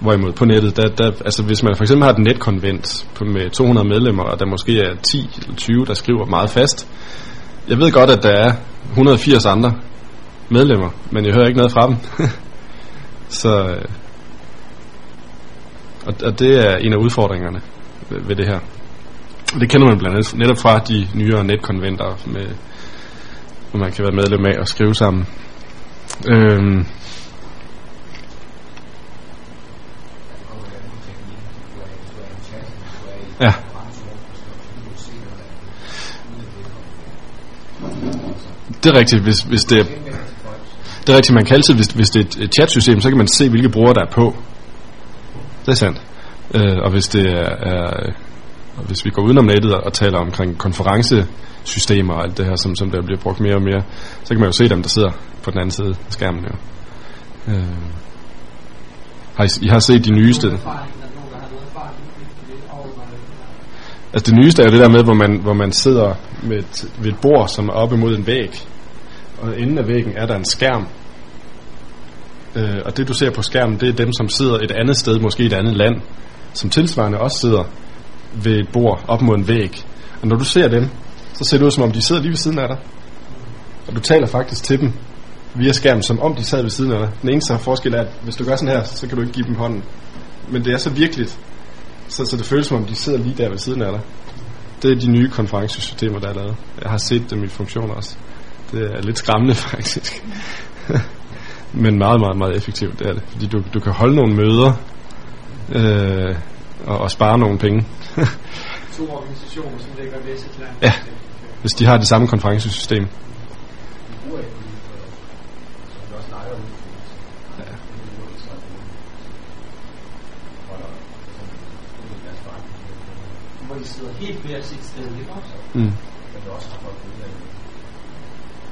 Hvorimod på nettet, der, der, altså hvis man for eksempel har et netkonvent på, med 200 medlemmer, og der måske er 10 eller 20, der skriver meget fast. Jeg ved godt, at der er 180 andre medlemmer, men jeg hører ikke noget fra dem. så, øh, og, og det er en af udfordringerne ved, ved det her. Og det kender man blandt andet netop fra de nyere netkonventer, med, hvor man kan være medlem af og skrive sammen. Øhm, Ja. det er rigtigt, hvis, hvis det er, det er rigtigt, man kan altid, hvis, hvis det er et- chatsystem, så kan man se, hvilke brugere der er på. Det er sandt. Øh, og hvis det er, er og hvis vi går udenom nettet og, og taler omkring konferencesystemer og alt det her, som, som der bliver brugt mere og mere, så kan man jo se dem, der sidder på den anden side af skærmen. Jo. Øh, har I, I har set de nyeste? Altså det nyeste er jo det der med, hvor man, hvor man sidder med et, ved et bord, som er oppe mod en væg. Og inden af væggen er der en skærm. Øh, og det du ser på skærmen, det er dem, som sidder et andet sted, måske et andet land, som tilsvarende også sidder ved et bord op mod en væg. Og når du ser dem, så ser det ud som om de sidder lige ved siden af dig. Og du taler faktisk til dem via skærmen, som om de sad ved siden af dig. Den eneste forskel er, at hvis du gør sådan her, så kan du ikke give dem hånden. Men det er så virkeligt, så, så det føles som om, de sidder lige der ved siden af dig. Det er de nye konferencesystemer, der er lavet. Jeg har set dem i funktion også. Det er lidt skræmmende faktisk. Men meget, meget, meget effektivt, det er det. Fordi du, du kan holde nogle møder øh, og, og spare nogle penge. To organisationer, som ligger i Vestland. Ja. hvis de har det samme konferencesystem. Hvor de sidder helt hver sit sted, ikke også? Mm. Men det også har folk udlandet.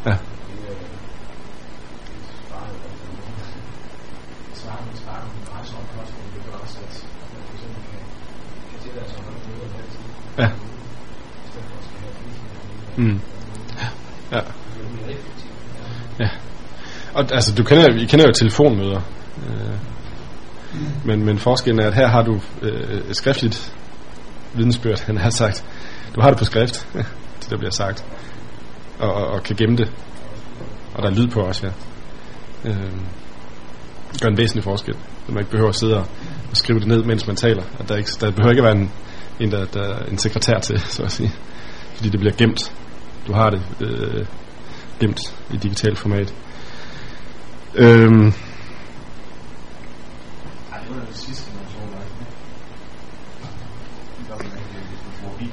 Ja. Svarer det. Ja. Mm. Ja. Ja. Og altså, du kender, I kender jo telefonmøder. Øh, men, men forskellen er, at her har du øh, skriftligt vidensbyrd, han har sagt. Du har det på skrift, det der bliver sagt. Og, og, og kan gemme det. Og der er lyd på også, ja. Øh, gør en væsentlig forskel. Så man ikke behøver at sidde og og skrive det ned, mens man taler. Og der, er ikke, der behøver ikke at være en, en, der, der er en sekretær til, så at sige. Fordi det bliver gemt. Du har det øh, gemt i digitalt format. Øhm, det ikke? Ikke,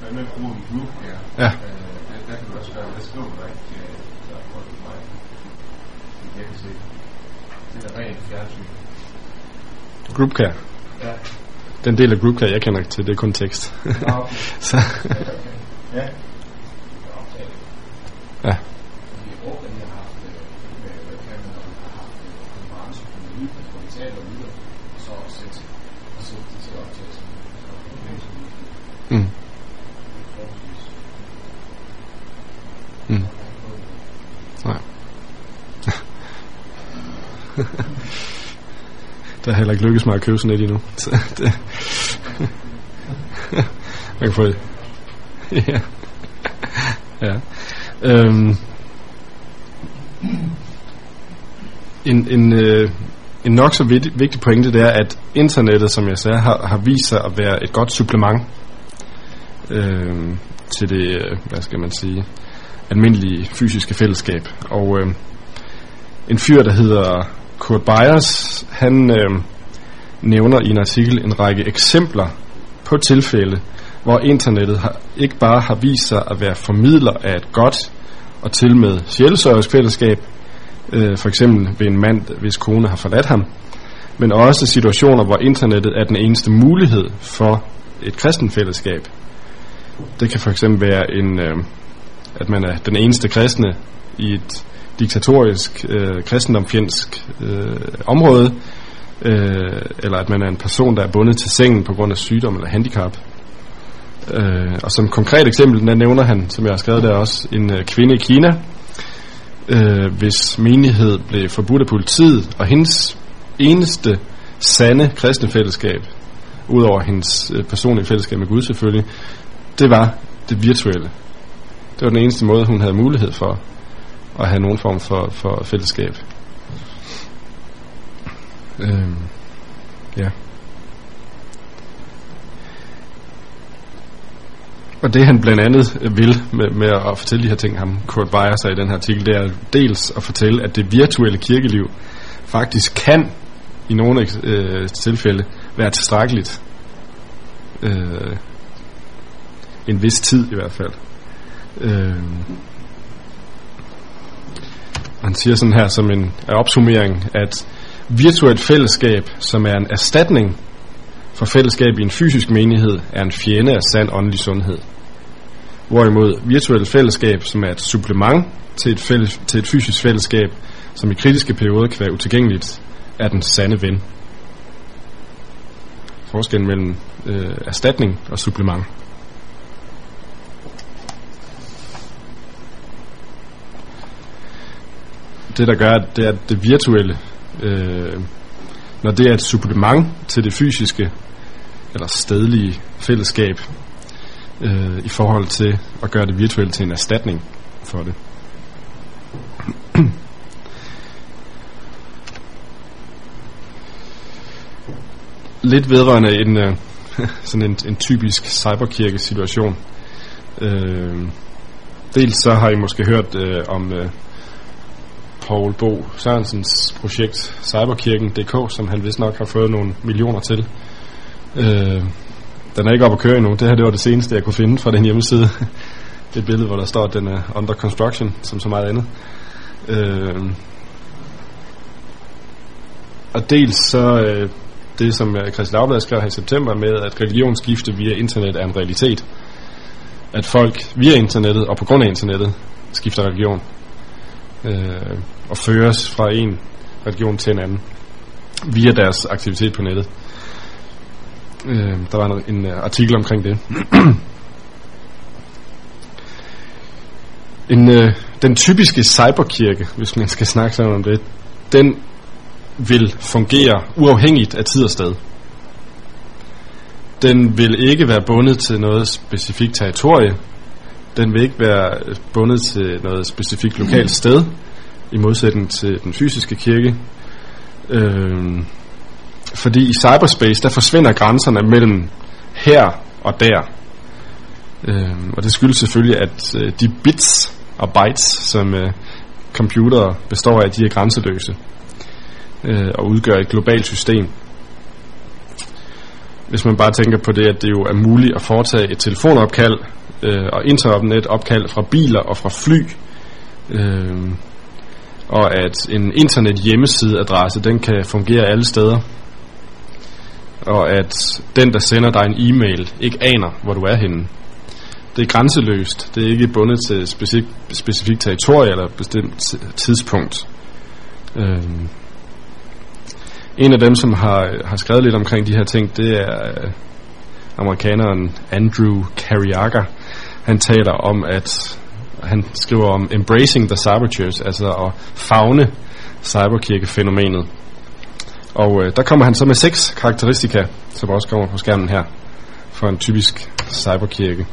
hvad med bruger vi group her? Ja. Øh, der, der kan du også gøre, der skriver du ikke, øh, der er for mig. Jeg kan se. Det er rent fjernsyn. Groupcare. Ja. Den del af Groupcare, jeg kender ikke til, det er kun tekst. Ah, okay. så, Ja. ja. Vi har brugt den, vi har haft øh, med webcamen, og vi har haft øh, konferencer på lyd, hvor vi taler lyder, og så også sætte og så de til optagelsen. Mm. Mm. Nej det har heller ikke lykkes mig at købe sådan et endnu. Så det Man kan få det. ja. ja. Øhm. En, en, øh, en nok så vigtig, vigtig pointe, det er, at internettet, som jeg sagde, har, har vist sig at være et godt supplement øh, til det, øh, hvad skal man sige, almindelige fysiske fællesskab. Og øh, en fyr, der hedder Kurt Byers, han øh, nævner i en artikel en række eksempler på tilfælde, hvor internettet har, ikke bare har vist sig at være formidler af et godt og til med sjælesørgisk fællesskab, øh, for eksempel ved en mand, hvis kone har forladt ham, men også situationer, hvor internettet er den eneste mulighed for et kristen fællesskab. Det kan for eksempel være en, øh, at man er den eneste kristne i et diktatorisk, øh, kristendomfjendsk øh, område, øh, eller at man er en person, der er bundet til sengen på grund af sygdom eller handicap. Øh, og som konkret eksempel, der nævner han, som jeg har skrevet der også, en øh, kvinde i Kina, øh, hvis menighed blev forbudt af politiet, og hendes eneste sande kristne fællesskab, udover hendes øh, personlige fællesskab med Gud selvfølgelig, det var det virtuelle. Det var den eneste måde, hun havde mulighed for at have nogen form for, for fællesskab. Øhm, ja. Og det han blandt andet vil med, med at fortælle de her ting, ham Kurt Weyer sig i den her artikel, det er dels at fortælle, at det virtuelle kirkeliv faktisk kan i nogle øh, tilfælde være tilstrækkeligt. Øh, en vis tid i hvert fald. Øh, han siger sådan her som en opsummering, at virtuelt fællesskab, som er en erstatning For fællesskab i en fysisk menighed er en fjende af sand åndelig sundhed. Hvorimod virtuelt fællesskab, som er et supplement til et, fælles, til et fysisk fællesskab, som i kritiske perioder kan være utilgængeligt, er den sande ven. Forskellen mellem øh, erstatning og supplement. Det, der gør, det er, at det virtuelle, øh, når det er et supplement til det fysiske, eller stedlige fællesskab, øh, i forhold til at gøre det virtuelle til en erstatning for det. Lidt vedrørende en, øh, sådan en, en typisk cyberkirke-situation. Øh, dels så har I måske hørt øh, om øh, Paul Bo Sørensens projekt Cyberkirken.dk, som han vist nok har fået nogle millioner til. Øh, den er ikke op at køre endnu. Det her det var det seneste, jeg kunne finde fra den hjemmeside. det billede, hvor der står, at den er under construction, som så meget andet. Øh, og dels så øh, det, som øh, Christian Dagblad skrev her i september med, at religionsskifte via internet er en realitet. At folk via internettet og på grund af internettet skifter religion øh, og føres fra en religion til en anden via deres aktivitet på nettet. Øh, der var en, en artikel omkring det. en, øh, den typiske cyberkirke, hvis man skal snakke sådan om det, den vil fungere uafhængigt af tid og sted. Den vil ikke være bundet til noget specifikt territorie. Den vil ikke være øh, bundet til noget specifikt lokalt sted, i modsætning til den fysiske kirke. Øh, fordi i cyberspace, der forsvinder grænserne mellem her og der. Øh, og det skyldes selvfølgelig, at øh, de bits og bytes, som øh, computere består af, de er grænseløse øh, og udgør et globalt system. Hvis man bare tænker på det, at det jo er muligt at foretage et telefonopkald øh, og internetopkald fra biler og fra fly, øh, og at en internet hjemmesideadresse, den kan fungere alle steder, og at den, der sender dig en e-mail, ikke aner, hvor du er henne. Det er grænseløst. Det er ikke bundet til specifik, specifik territorie eller bestemt tidspunkt. Øhm. En af dem, som har, har skrevet lidt omkring de her ting, det er øh, amerikaneren Andrew Cariaga. Han taler om, at han skriver om embracing the cyberchurch, altså at fagne cyberkirkefænomenet. Og øh, der kommer han så med seks karakteristika, som også kommer på skærmen her, for en typisk cyberkirke.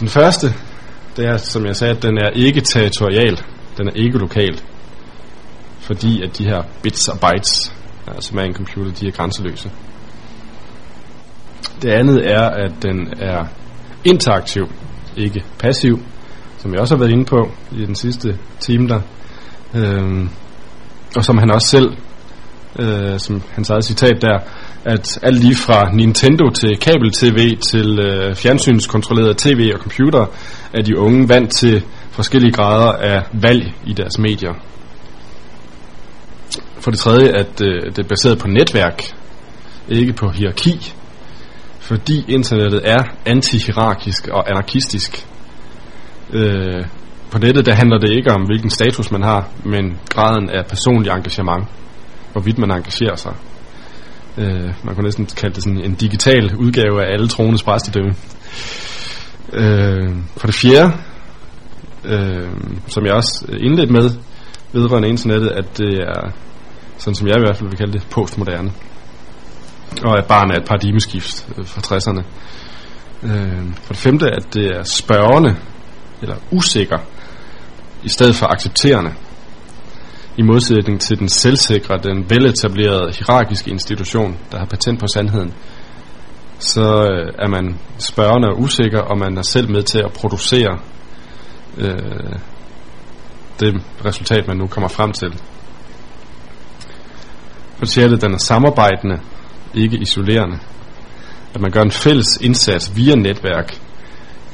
Den første, det er, som jeg sagde, at den er ikke territorial, den er ikke lokal, fordi at de her bits og bytes, altså, som er en computer, de er grænseløse. Det andet er, at den er interaktiv, ikke passiv, som jeg også har været inde på i den sidste time der. Øhm, og som han også selv, øh, som hans eget citat der, at alt lige fra Nintendo til kabel-tv til øh, fjernsynskontrolleret tv og computer, er de unge vant til forskellige grader af valg i deres medier. For det tredje, at øh, det er baseret på netværk, ikke på hierarki, fordi internettet er antihierarkisk og anarkistisk. Øh, på nettet der handler det ikke om, hvilken status man har, men graden af personlig engagement, hvorvidt man engagerer sig. Øh, man kunne næsten kalde det sådan en digital udgave af alle troendes præstedømme. Øh, for det fjerde, øh, som jeg også indledt med, vedrørende internettet, at det er, sådan som jeg i hvert fald vil kalde det, postmoderne. Og at barn er et paradigmeskift øh, fra 60'erne. Øh, for det femte, at det er spørgende, eller usikker, i stedet for accepterende. I modsætning til den selvsikre, den veletablerede hierarkiske institution, der har patent på sandheden, så øh, er man spørgende og usikker, og man er selv med til at producere øh, det resultat, man nu kommer frem til. For det sjette, den er samarbejdende, ikke isolerende. At man gør en fælles indsats via netværk.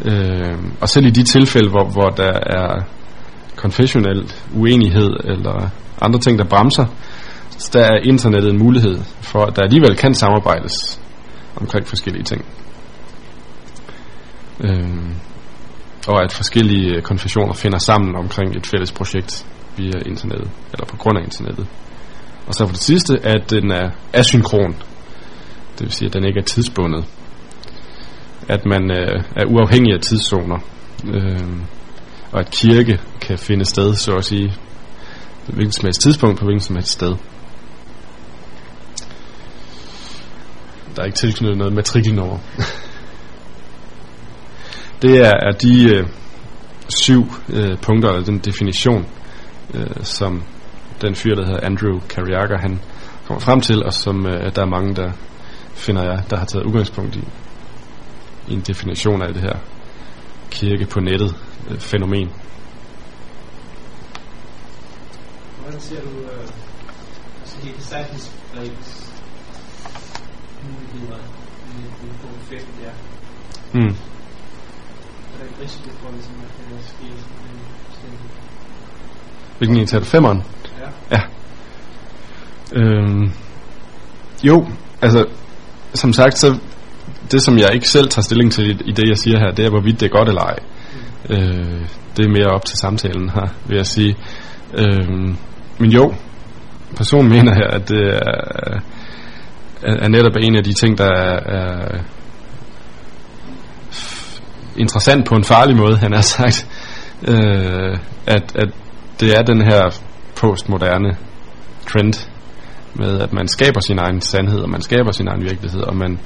Øh, og selv i de tilfælde, hvor, hvor der er konfessionel uenighed eller andre ting, der bremser, Så der er internettet en mulighed for, at der alligevel kan samarbejdes omkring forskellige ting. Øh, og at forskellige konfessioner finder sammen omkring et fælles projekt via internettet, eller på grund af internettet. Og så for det sidste, at den er asynkron. Det vil sige, at den ikke er tidsbundet. At man øh, er uafhængig af tidszoner. Øh, og at kirke kan finde sted, så at sige, hvilket som helst tidspunkt på hvilket som helst sted. Der er ikke tilknyttet noget matrikelnummer. det er, er de øh, syv øh, punkter, eller den definition, øh, som den fyr, der hedder Andrew Carriaga, han kommer frem til, og som øh, der er mange, der finder jeg, der har taget udgangspunkt i, i en definition af det her kirke på nettet øh, fænomen. Hvordan ser du øh, altså de disciples muligheder i punkt 5 der? Mm. Ikke risiko for, ligesom, at det kan ske en bestemt? Hvilken en tager du? Femmeren? Ja. Øhm, jo, altså, som sagt, så det som jeg ikke selv tager stilling til i, i det, jeg siger her, det er, hvorvidt det er godt eller ej. Øh, det er mere op til samtalen her, vil jeg sige. Øh, men jo, personen mener her, at det er, er, er netop en af de ting, der er, er interessant på en farlig måde, han har sagt. Øh, at, at det er den her postmoderne trend med, at man skaber sin egen sandhed, og man skaber sin egen virkelighed, og man,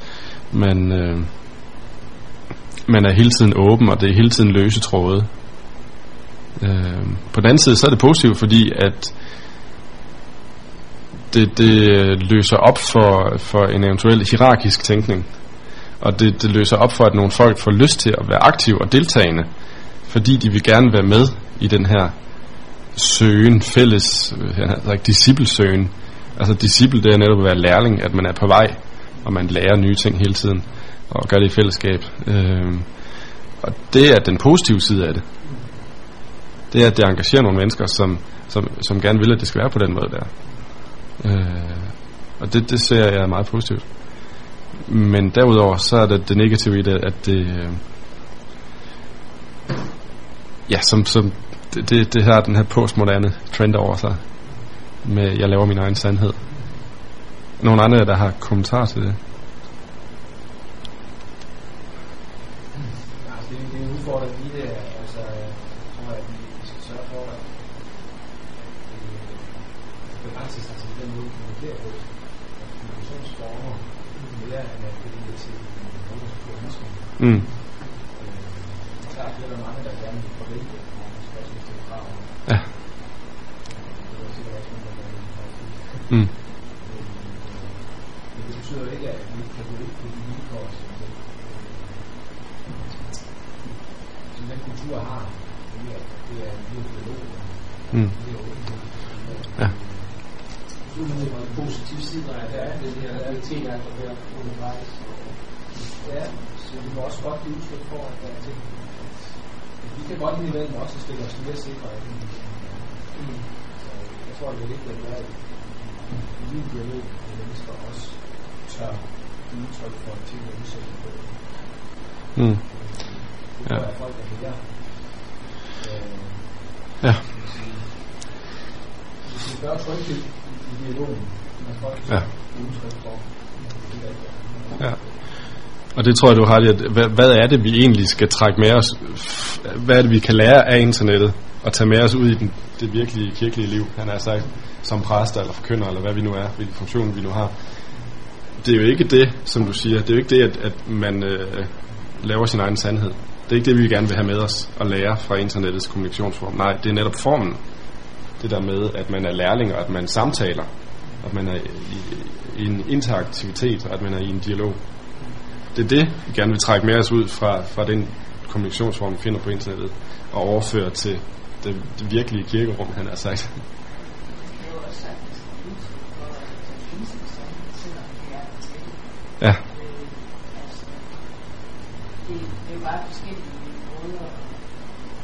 man, øh, man er hele tiden åben, og det er hele tiden løse tråde. Øh, på den anden side, så er det positivt, fordi at det, det løser op for, for en eventuel hierarkisk tænkning. Og det, det løser op for, at nogle folk får lyst til at være aktive og deltagende, fordi de vil gerne være med i den her søgen, fælles, øh, han har disciplesøgen. Altså disciple, det er netop at være lærling, at man er på vej, og man lærer nye ting hele tiden, og gør det i fællesskab. Øh, og det er den positive side af det. Det er, at det engagerer nogle mennesker, som, som, som gerne vil, at det skal være på den måde der. Øh, og det, det ser jeg meget positivt. Men derudover, så er det det negative i det, at det... Øh, ja, som, som det, det, det her, den her postmoderne trend over sig med, jeg laver min egen sandhed. Nogle andre, der har kommentar til det? Altså, det, er- det er en udfordring i det, altså, tror jeg, at vi vi skal sørge for, at øh, begrænse sig til den måde, vi kommunikerer på. At kommunikationsformer mere end at det bliver til ungdomskulturisme. Mm. Der er flere, der er mange, der gerne vil forvente, at man skal også stille krav. Ja. Det er sikkert også nogen, der gerne vil have. Mm. Men det betyder jo ikke, at vi ikke kan gå ind på de vilkår, som den, som den kultur har. Det er, det er en god dialog. Mm. Det er åbenhed. Ja. Ulighed på en positiv side, der er, der er det her realitet, der er der der undervejs. Ja, så vi må også godt give udtryk for, at der er ting, at vi kan godt indimellem også stille os mere sikre af det. Så jeg tror, det er vigtigt at være i i min dialog med mennesker også tør give udtryk for ting, der er udsætte på. Mm. Det Ja. tror jeg, folk er mere. Øh, Ja. hvis vi gør tryghed i, i dialogen, når folk Ja. ja. give udtryk for, det er rigtigt. Ja. Og det tror jeg, du har det. hvad, hvad er det, vi egentlig skal trække med os? Hvad er det, vi kan lære af internettet og tage med os ud i den, det virkelige kirkelige liv, han har sagt, som præster eller forkynder, eller hvad vi nu er, hvilken funktion vi nu har. Det er jo ikke det, som du siger, det er jo ikke det, at, at man øh, laver sin egen sandhed. Det er ikke det, vi gerne vil have med os og lære fra internettets kommunikationsform. Nej, det er netop formen. Det der med, at man er lærling, og at man samtaler, at man er i, i en interaktivitet, og at man er i en dialog. Det er det, vi gerne vil trække med os ud fra, fra den kommunikationsform, vi finder på internettet, og overføre til det, det virkelige kirkerum, han har sagt. Er er er. Ja, Øh, altså, det, det er jo bare forskellige måder at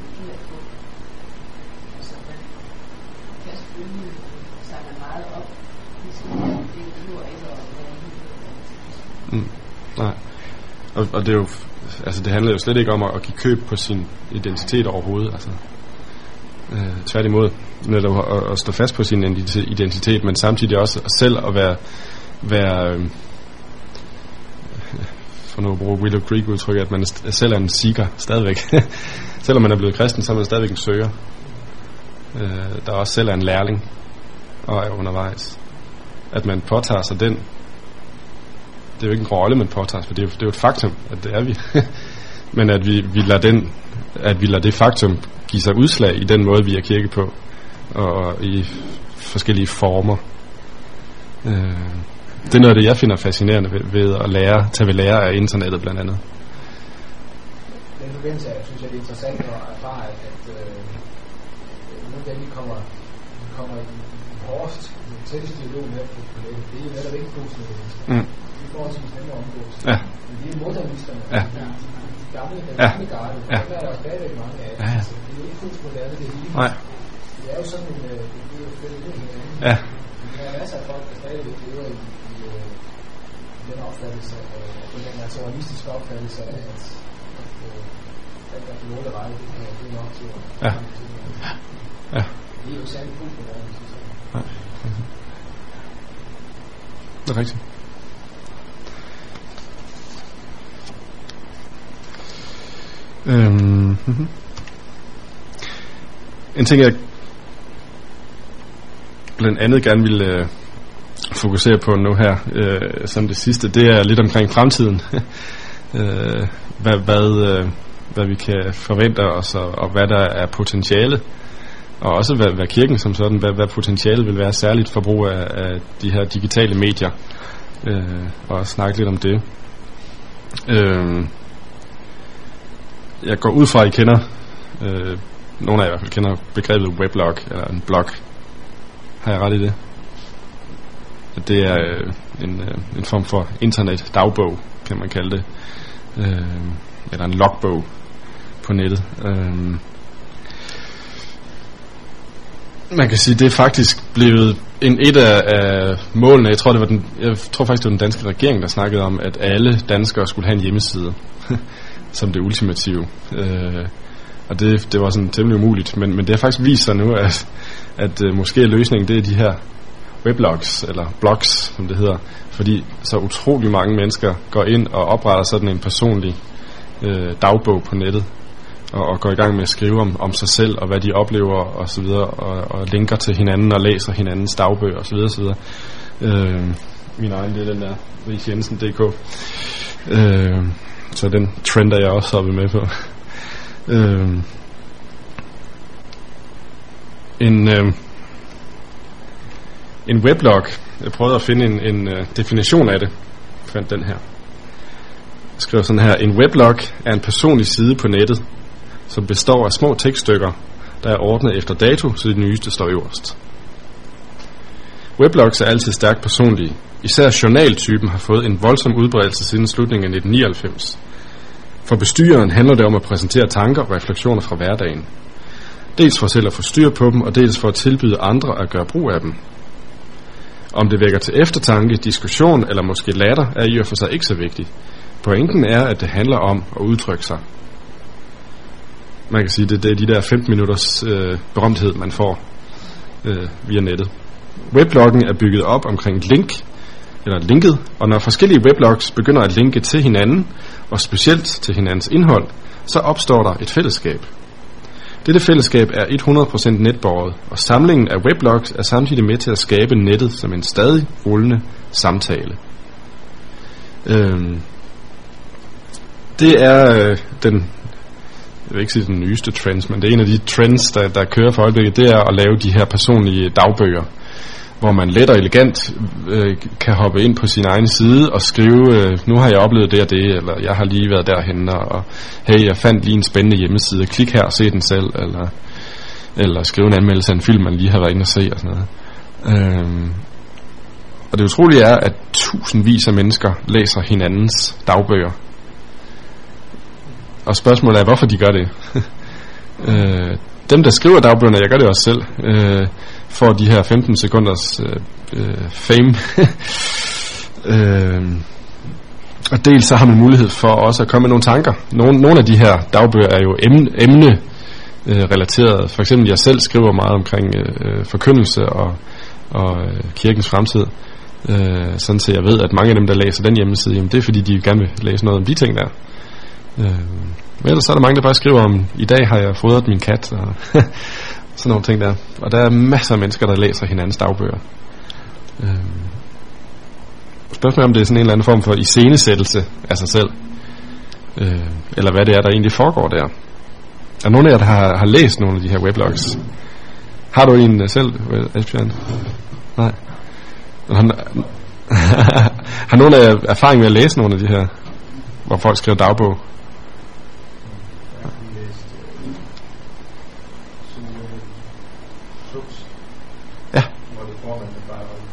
agere på. Altså, man kan selvfølgelig samle meget op faktisk. Det behøver ikke at være helt Mm. Nej. Og, og det er jo, altså det handler jo slet ikke om at, at give køb på sin identitet overhovedet, altså. Øh, tværtimod, netop at, at stå fast på sin identitet, men samtidig også selv at være, være øh, for nu at bruge Willow Creek udtryk, at man er st- selv er en seeker stadigvæk. Selvom man er blevet kristen, så er man stadigvæk en søger. Øh, der også selv er en lærling og er undervejs. At man påtager sig den det er jo ikke en rolle, man påtager sig, for det er, jo, det er jo et faktum, at det er vi. Men at vi, vi lader den, at vi lader det faktum give sig udslag i den måde, vi er kirke på, og i forskellige former. Øh, det er noget af det, jeg finder fascinerende ved, ved at lære, tage ved lære af internettet blandt andet. Den forbindelse jeg synes jeg, det er interessant at erfare, at, øh, af dem, vi kommer, vi kommer i hårdest, tætteste dialog med på, nettet, det er jo netop ikke mennesker. Mm. Er forholdsvis nemme at omgås. Ja. Men de er modernisterne. Ja. De, gamle, den Ja. gamle garde. Ja. Dem er der stadigvæk mange af. Ja, ja. Så det er ikke fuldt moderne, det hele. Nej. Det er jo sådan en, øh, det er jo med hinanden. Ja. Men Der er masser af folk, der stadigvæk lever i, i, øh, i den opfattelse, øh, den der naturalistiske opfattelse af, at, at øh, alt der er måle vej, det, kan, det er nok til at Ja. Ja. Det er jo særligt fuldt moderne, synes jeg. Det er rigtigt. Øhm. Mhm. En ting, jeg blandt andet gerne vil øh, fokusere på nu her, øh, som det sidste, det er lidt omkring fremtiden. øh, hvad, hvad, øh, hvad vi kan forvente os, og, og hvad der er potentiale. Og også hvad, hvad kirken som sådan, hvad, hvad potentialet vil være særligt for brug af, af de her digitale medier. Øh, og snakke lidt om det. Øh, jeg går ud fra, at I kender, øh, nogle af jer i hvert fald kender begrebet weblog, eller en blog. Har jeg ret i det? At det er øh, en, øh, en form for internet dagbog, kan man kalde det. Øh, eller en logbog på nettet. Øh, man kan sige, det er faktisk blevet en et af, af målene. Jeg tror, det var den, jeg tror faktisk, det var den danske regering, der snakkede om, at alle danskere skulle have en hjemmeside som det ultimative. Øh, og det, det var sådan temmelig umuligt, men, men det har faktisk vist sig nu, at, at øh, måske er løsningen det er de her weblogs, eller blogs, som det hedder, fordi så utrolig mange mennesker går ind og opretter sådan en personlig øh, dagbog på nettet, og, og går i gang med at skrive om, om sig selv, og hvad de oplever, og så videre, og, og linker til hinanden, og læser hinandens dagbøger, og så videre, så videre. Øh, min egen, det er den der, rigsjensen.dk. Øh, så den trend er jeg også hoppet med på. øhm. en, øhm. en weblog, jeg prøvede at finde en, en uh, definition af det, jeg fandt den her. Jeg skriver sådan her, en weblog er en personlig side på nettet, som består af små tekststykker, der er ordnet efter dato, så det nyeste står øverst. Weblogs er altid stærkt personlige. Især journaltypen har fået en voldsom udbredelse siden slutningen af 1999. For bestyreren handler det om at præsentere tanker og refleksioner fra hverdagen. Dels for selv at få styr på dem, og dels for at tilbyde andre at gøre brug af dem. Om det vækker til eftertanke, diskussion eller måske latter, er i og for sig ikke så vigtigt. Pointen er, at det handler om at udtrykke sig. Man kan sige, at det, det er de der 15 minutters øh, berømthed, man får øh, via nettet. Webloggen er bygget op omkring link, eller linket, og når forskellige weblogs begynder at linke til hinanden, og specielt til hinandens indhold, så opstår der et fællesskab. Dette fællesskab er 100% netborget, og samlingen af weblogs er samtidig med til at skabe nettet som en stadig rullende samtale. Øhm, det er øh, den, jeg vil ikke sige den nyeste trends, men det er en af de trends, der, der kører for øjeblikket, det er at lave de her personlige dagbøger, hvor man let og elegant øh, kan hoppe ind på sin egen side og skrive, øh, nu har jeg oplevet det og det, eller jeg har lige været derhen og hey, jeg fandt lige en spændende hjemmeside, klik her og se den selv, eller, eller skrive en anmeldelse af en film, man lige har været inde og se og sådan noget. Øhm, og det utrolige er, at tusindvis af mennesker læser hinandens dagbøger. Og spørgsmålet er, hvorfor de gør det. øh, dem, der skriver dagbøgerne, jeg gør det også selv, øh, får de her 15 sekunders øh, øh, fame. øh, og dels så har man mulighed for også at komme med nogle tanker. Nogle, nogle af de her dagbøger er jo emne, emne øh, relateret. For eksempel jeg selv skriver meget omkring øh, forkyndelse og, og øh, kirkens fremtid. Øh, sådan så jeg ved, at mange af dem, der læser den hjemmeside, jamen det er fordi, de gerne vil læse noget om de ting der. Øh, men ellers så er der mange, der bare skriver om, i dag har jeg fodret min kat, og sådan nogle ting der. Og der er masser af mennesker, der læser hinandens dagbøger. Øh, spørgsmålet om det er sådan en eller anden form for iscenesættelse af sig selv. Øh, eller hvad det er, der egentlig foregår der. Er nogen af jer, der har, har læst nogle af de her weblogs? Har du en uh, selv, øh, Asbjørn? Nej. Han, har nogen af jer erfaring med at læse nogle af de her, hvor folk skriver dagbog? Jeg har læst øh, Sune Suks, Ja. hvor det formand, der bare var, Ja, Tommy. ja, det er sådan andet. Ja. Det tror jeg bare, Jeg har lige en tendens til,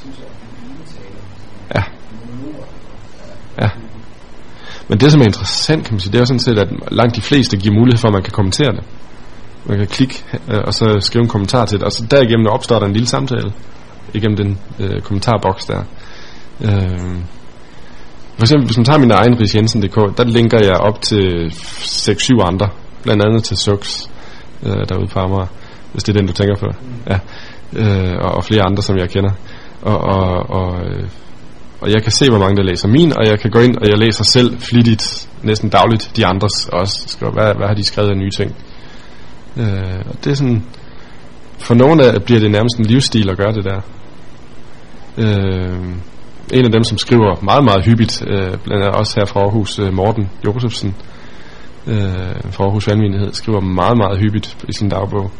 synes jeg, at blive. Ja. Ja. Men det, som er interessant, kan man sige, det er jo sådan set, at langt de fleste giver mulighed for, at man kan kommentere det. Man kan klikke, øh, og så skrive en kommentar til det, og så derigennem opstår der en lille samtale, igennem den øh, kommentarboks der. Øh, for eksempel, hvis man tager min egen risjensen.dk, der linker jeg op til 6-7 andre, blandt andet til Sux, øh, derude på Amager, hvis det er den, du tænker på. Ja. Øh, og, og flere andre, som jeg kender. Og, og, og, øh, og jeg kan se, hvor mange der læser min, og jeg kan gå ind, og jeg læser selv flittigt, næsten dagligt, de andres også. Skriver, hvad, hvad har de skrevet af nye ting? Øh, og det er sådan, for nogle af bliver det nærmest en livsstil at gøre det der. Øh, en af dem, som skriver meget, meget hyppigt, øh, blandt andet også her fra Aarhus, øh, Morten Josefsen, øh, fra Aarhus Vandmenighed, skriver meget, meget hyppigt i sin dagbog.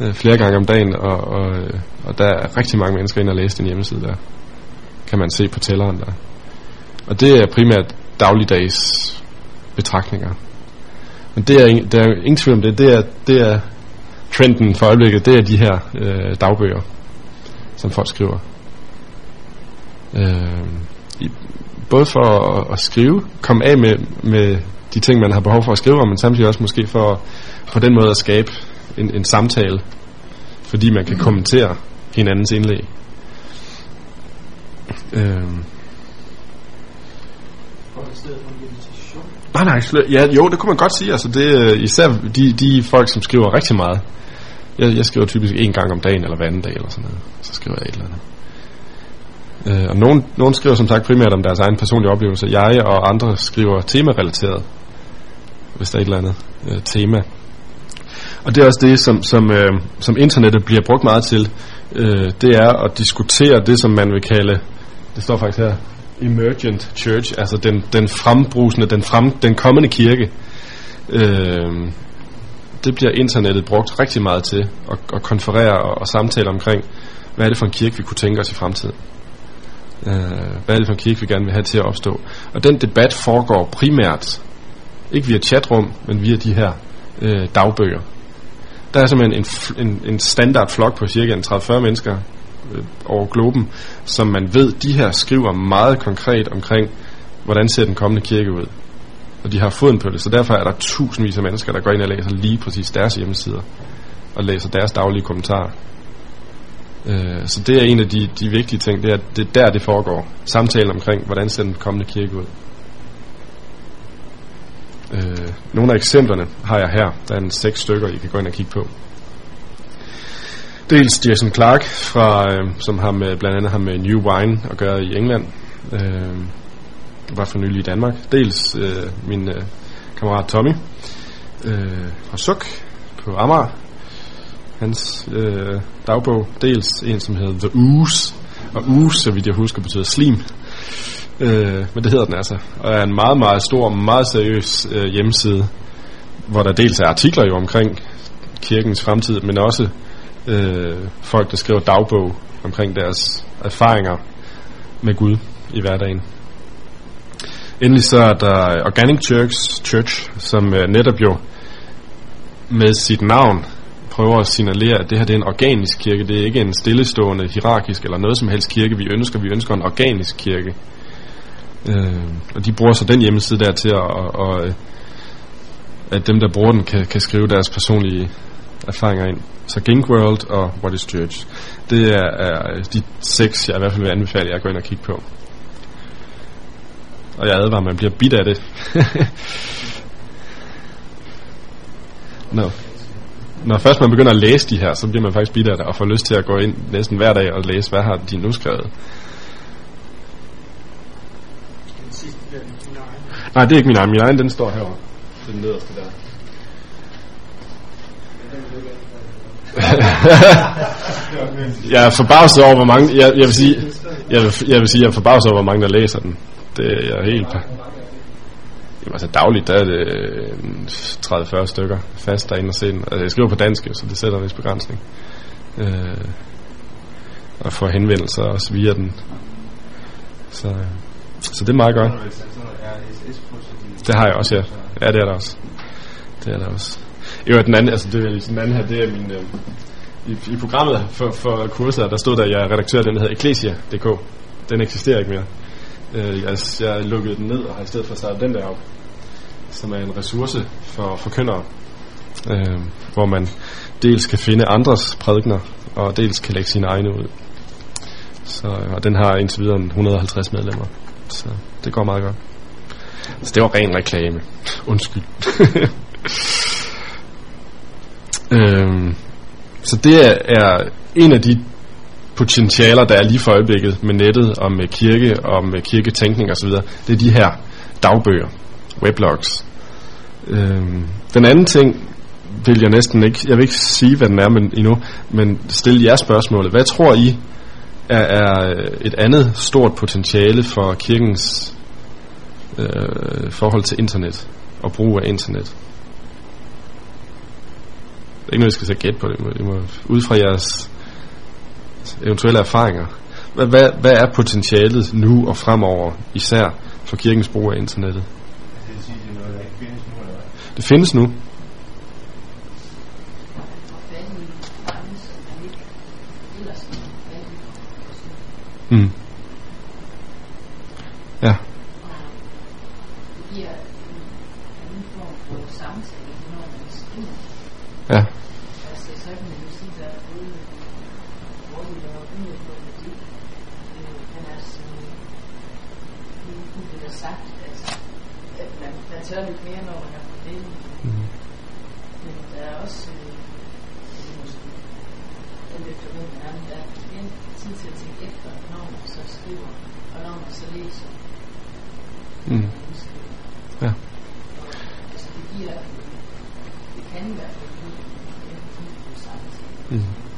Øh, flere gange om dagen, og, og, øh, og der er rigtig mange mennesker ind og læse den hjemmeside der. Kan man se på tælleren der. Og det er primært dagligdags betragtninger. Men det er, ing- der er ingen tvivl om det. Det er, det er trenden for øjeblikket. Det er de her øh, dagbøger, som folk skriver. Øh, i, både for at, at skrive, komme af med, med de ting, man har behov for at skrive om, men samtidig også måske for på den måde at skabe en, en samtale, fordi man kan kommentere hinandens indlæg. Øh. Nej, nej, ja, jo, det kunne man godt sige. Altså, det, øh, især de, de folk, som skriver rigtig meget. Jeg, jeg skriver typisk en gang om dagen, eller hver anden dag, eller sådan noget. Så skriver jeg et eller andet. Øh, og nogen, nogen skriver som sagt primært om deres egen personlige oplevelse. Jeg og andre skriver tema-relateret, hvis der er et eller andet øh, tema. Og det er også det, som, som, øh, som internettet bliver brugt meget til. Øh, det er at diskutere det, som man vil kalde, det står faktisk her, emergent church, altså den, den frembrusende, den, frem, den kommende kirke. Øh, det bliver internettet brugt rigtig meget til at, at konferere og, og samtale omkring, hvad er det for en kirke, vi kunne tænke os i fremtiden. Øh, hvad er det for en kirke, vi gerne vil have til at opstå. Og den debat foregår primært, ikke via chatrum, men via de her øh, dagbøger. Der er simpelthen en, en, en standard flok på cirka 30-40 mennesker øh, over globen, som man ved, de her skriver meget konkret omkring, hvordan ser den kommende kirke ud. Og de har foden på det, så derfor er der tusindvis af mennesker, der går ind og læser lige præcis deres hjemmesider, og læser deres daglige kommentarer. Øh, så det er en af de, de vigtige ting, det er, det er der, det foregår. Samtalen omkring, hvordan ser den kommende kirke ud. Øh, nogle af eksemplerne har jeg her. Der er en seks stykker, I kan gå ind og kigge på. Dels Jason Clark, fra, øh, som har med, blandt andet har med New Wine at gøre i England. Øh, var for nylig i Danmark. Dels øh, min øh, kammerat Tommy øh, fra Suk på Amager. Hans øh, dagbog. Dels en, som hedder The Ooze. Og Ooze, så vidt jeg husker, betyder slim. Øh, men det hedder den altså. Og er en meget, meget stor, meget seriøs øh, hjemmeside, hvor der dels er artikler jo omkring kirkens fremtid, men også øh, folk, der skriver dagbog omkring deres erfaringer med Gud i hverdagen. Endelig så er der Organic Church, Church som øh, netop jo med sit navn prøver at signalere, at det her det er en organisk kirke. Det er ikke en stillestående, hierarkisk eller noget som helst kirke, vi ønsker. Vi ønsker en organisk kirke. Øh, og de bruger så den hjemmeside der til at, og, og, øh, at dem der bruger den kan, kan skrive deres personlige erfaringer ind. Så Gink World og What is Church. Det er, er øh, de seks, jeg i hvert fald vil anbefale jer at gå ind og kigge på. Og jeg advarer, man bliver bit af det. no. Når først man begynder at læse de her, så bliver man faktisk bitter af det, og får lyst til at gå ind næsten hver dag og læse, hvad har de nu skrevet. Den sidste bliver din egen. Nej, det er ikke min egen. Min egen, den står herovre. Den nederste der. jeg er forbavset over, hvor mange... Jeg, jeg vil sige, jeg vil, jeg vil sige, jeg er forbavset over, hvor mange, der læser den. Det er jeg helt... Jamen altså dagligt, der er det øh, 30-40 stykker fast derinde og se den. Altså jeg skriver på dansk, så det sætter en vis begrænsning. Øh, og får henvendelser også via den. Så, øh, så det er meget godt. Det har jeg også, ja. Ja, det er der også. Det er der også. Jo, den anden, altså det, er- den anden her, det er min... Øh, i, I programmet for, for kurser, der stod der, at jeg er redaktør af den, der hedder Ecclesia.dk. Den eksisterer ikke mere. Øh, jeg, jeg lukkede den ned og har i stedet for startet den der op, som er en ressource for forkyndere, øh, hvor man dels kan finde andres prædikner, og dels kan lægge sine egne ud. Så, og den har indtil videre en 150 medlemmer, så det går meget godt. Så det var ren reklame. Undskyld. øhm, så det er, er en af de potentialer, der er lige for øjeblikket med nettet og med kirke og med kirketænkning osv. Det er de her dagbøger, weblogs. Øhm, den anden ting vil jeg næsten ikke, jeg vil ikke sige, hvad den er men, endnu, men stille jer spørgsmålet. Hvad tror I er, er et andet stort potentiale for kirkens øh, forhold til internet og brug af internet? Det er ikke noget, jeg skal sætte gæt på det. Må, I må, ud fra jeres eventuelle erfaringer. Hvad, hvad, hvad er potentialet nu og fremover, især for kirkens brug af internettet? Findes nu. Mm. Ja. Det. Ja. Der er det. Bliver sagt, at man, man tør lidt mere, når man er det. Mm. Men der er også, øh, det måske, alt efter hvem er, men der er mere tid til at tænke efter, når man så skriver, og når man så læser. Mm. Ja. Altså, det giver, det kan i hvert fald give en god samtale. Mm.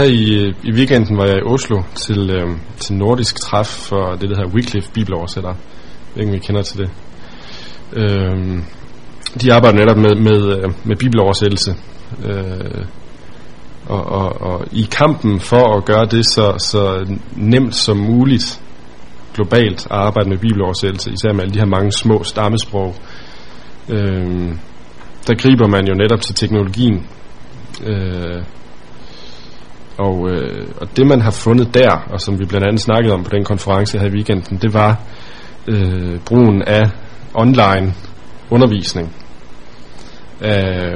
Her i, øh, i weekenden var jeg i Oslo til, øh, til nordisk træf for det, der hedder Wycliffe Bibeloversætter. Jeg ved ikke, om I kender til det. Øh, de arbejder netop med, med, øh, med bibeloversættelse. Øh, og, og, og i kampen for at gøre det så, så nemt som muligt globalt at arbejde med bibeloversættelse, især med alle de her mange små stammesprog, øh, der griber man jo netop til teknologien. Øh, og, øh, og det man har fundet der, og som vi blandt andet snakkede om på den konference her i weekenden, det var øh, brugen af online undervisning af,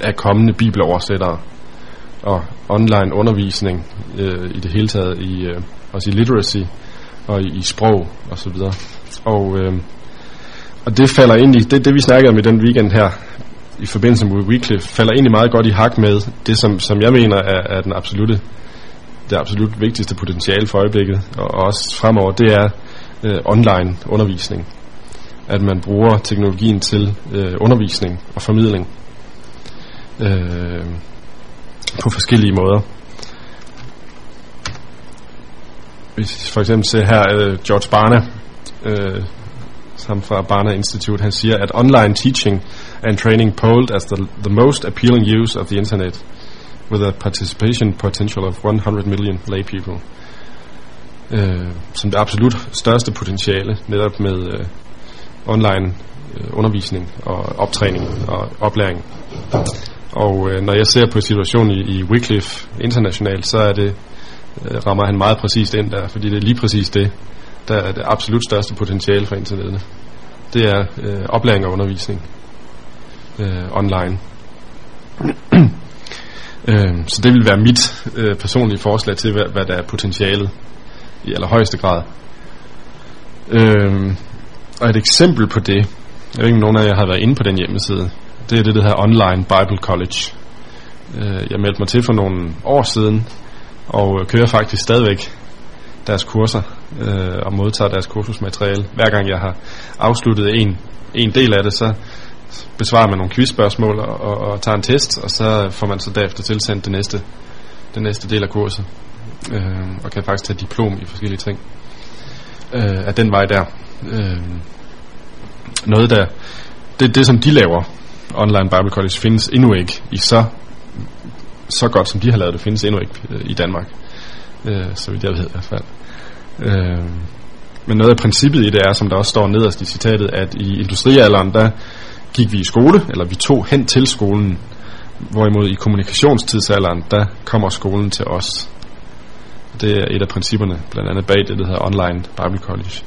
af kommende bibeloversættere og online undervisning øh, i det hele taget i øh, også i literacy og i, i sprog og så videre. Og øh, og det falder ind i det, det vi snakkede om i den weekend her i forbindelse med Wycliffe falder egentlig meget godt i hak med det som, som jeg mener er, er den absolute det absolut vigtigste potentiale for øjeblikket og, og også fremover det er øh, online undervisning. At man bruger teknologien til øh, undervisning og formidling øh, på forskellige måder. Hvis for eksempel ser her øh, George Barna øh, ham fra Barna Institute, han siger, at online teaching and training polled as the, the most appealing use of the internet, with a participation potential of 100 million lay people. Øh, som det absolut største potentiale, netop med øh, online øh, undervisning og optræning og oplæring. Og øh, når jeg ser på situationen i, i Wycliffe internationalt, så er det øh, rammer han meget præcist ind der, fordi det er lige præcis det, der er det absolut største potentiale for internettet. Det er øh, oplæring og undervisning øh, online. øh, så det vil være mit øh, personlige forslag til, hvad, hvad der er potentialet i allerhøjeste grad. Øh, og et eksempel på det, jeg ved ikke, om nogen af jer har været inde på den hjemmeside, det er det, der hedder Online Bible College. Øh, jeg meldte mig til for nogle år siden, og øh, kører faktisk stadigvæk deres kurser øh, og modtager deres kursusmateriale. Hver gang jeg har afsluttet en, en del af det, så besvarer man nogle quizspørgsmål og, og, og tager en test, og så får man så derefter tilsendt det næste, den næste del af kurset. Øh, og kan faktisk tage diplom i forskellige ting. Øh, af den vej der. Øh, noget der, det, det som de laver, online Bible College, findes endnu ikke i så, så godt som de har lavet det, findes endnu ikke øh, i Danmark. Øh, så vidt jeg ved i hvert fald. Øh, men noget af princippet i det er, som der også står nederst i citatet, at i industrialderen, der gik vi i skole, eller vi tog hen til skolen, hvorimod i kommunikationstidsalderen, der kommer skolen til os. Det er et af principperne, blandt andet bag det, der hedder Online Bible College.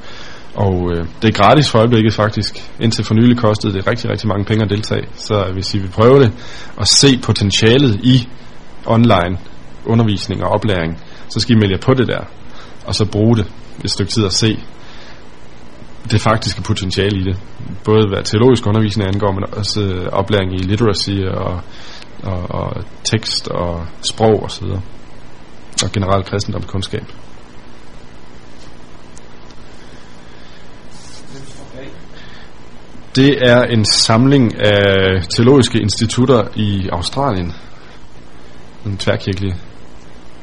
Og øh, det er gratis for øjeblikket faktisk. Indtil for nylig kostede det rigtig, rigtig mange penge at deltage. Så hvis I vil prøve det og se potentialet i online undervisning og oplæring, så skal I melde jer på det der. Og så bruge det et stykke tid at se det faktiske potentiale i det. Både hvad teologisk undervisning angår, men også øh, oplæring i literacy og, og, og tekst og sprog osv. Og, og generelt kristendomskundskab. Det er en samling af teologiske institutter i Australien. En tværkirkelig.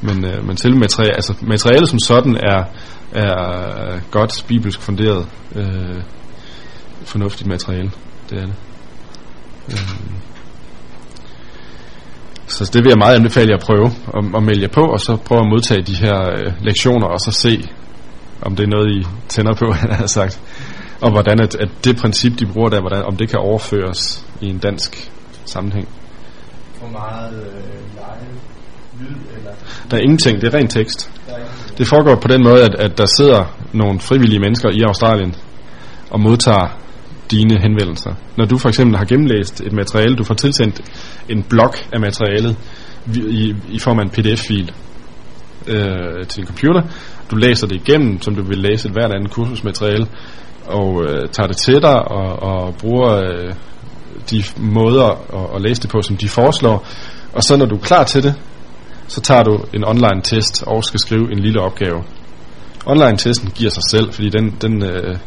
Men, øh, men selve materiale, altså materialet som sådan er, er godt bibelsk funderet øh, fornuftigt materiale. Det er det. Øh. Så det vil jeg meget anbefale jer at prøve at, at melde jer på, og så prøve at modtage de her øh, lektioner, og så se, om det er noget, I tænder på, han har sagt og hvordan at, at det princip, de bruger der, hvordan, om det kan overføres i en dansk sammenhæng. For meget øh, live lyd, eller? Der er ingenting, det er ren tekst. Det foregår på den måde, at, at der sidder nogle frivillige mennesker i Australien og modtager dine henvendelser. Når du for eksempel har gennemlæst et materiale, du får tilsendt en blok af materialet i, i form af en pdf-fil øh, til en computer. Du læser det igennem, som du vil læse et hvert andet kursusmateriale, og øh, tager det til dig og, og bruger øh, de måder at, at læse det på, som de foreslår. Og så når du er klar til det, så tager du en online test og skal skrive en lille opgave. Online testen giver sig selv, fordi den, den øh,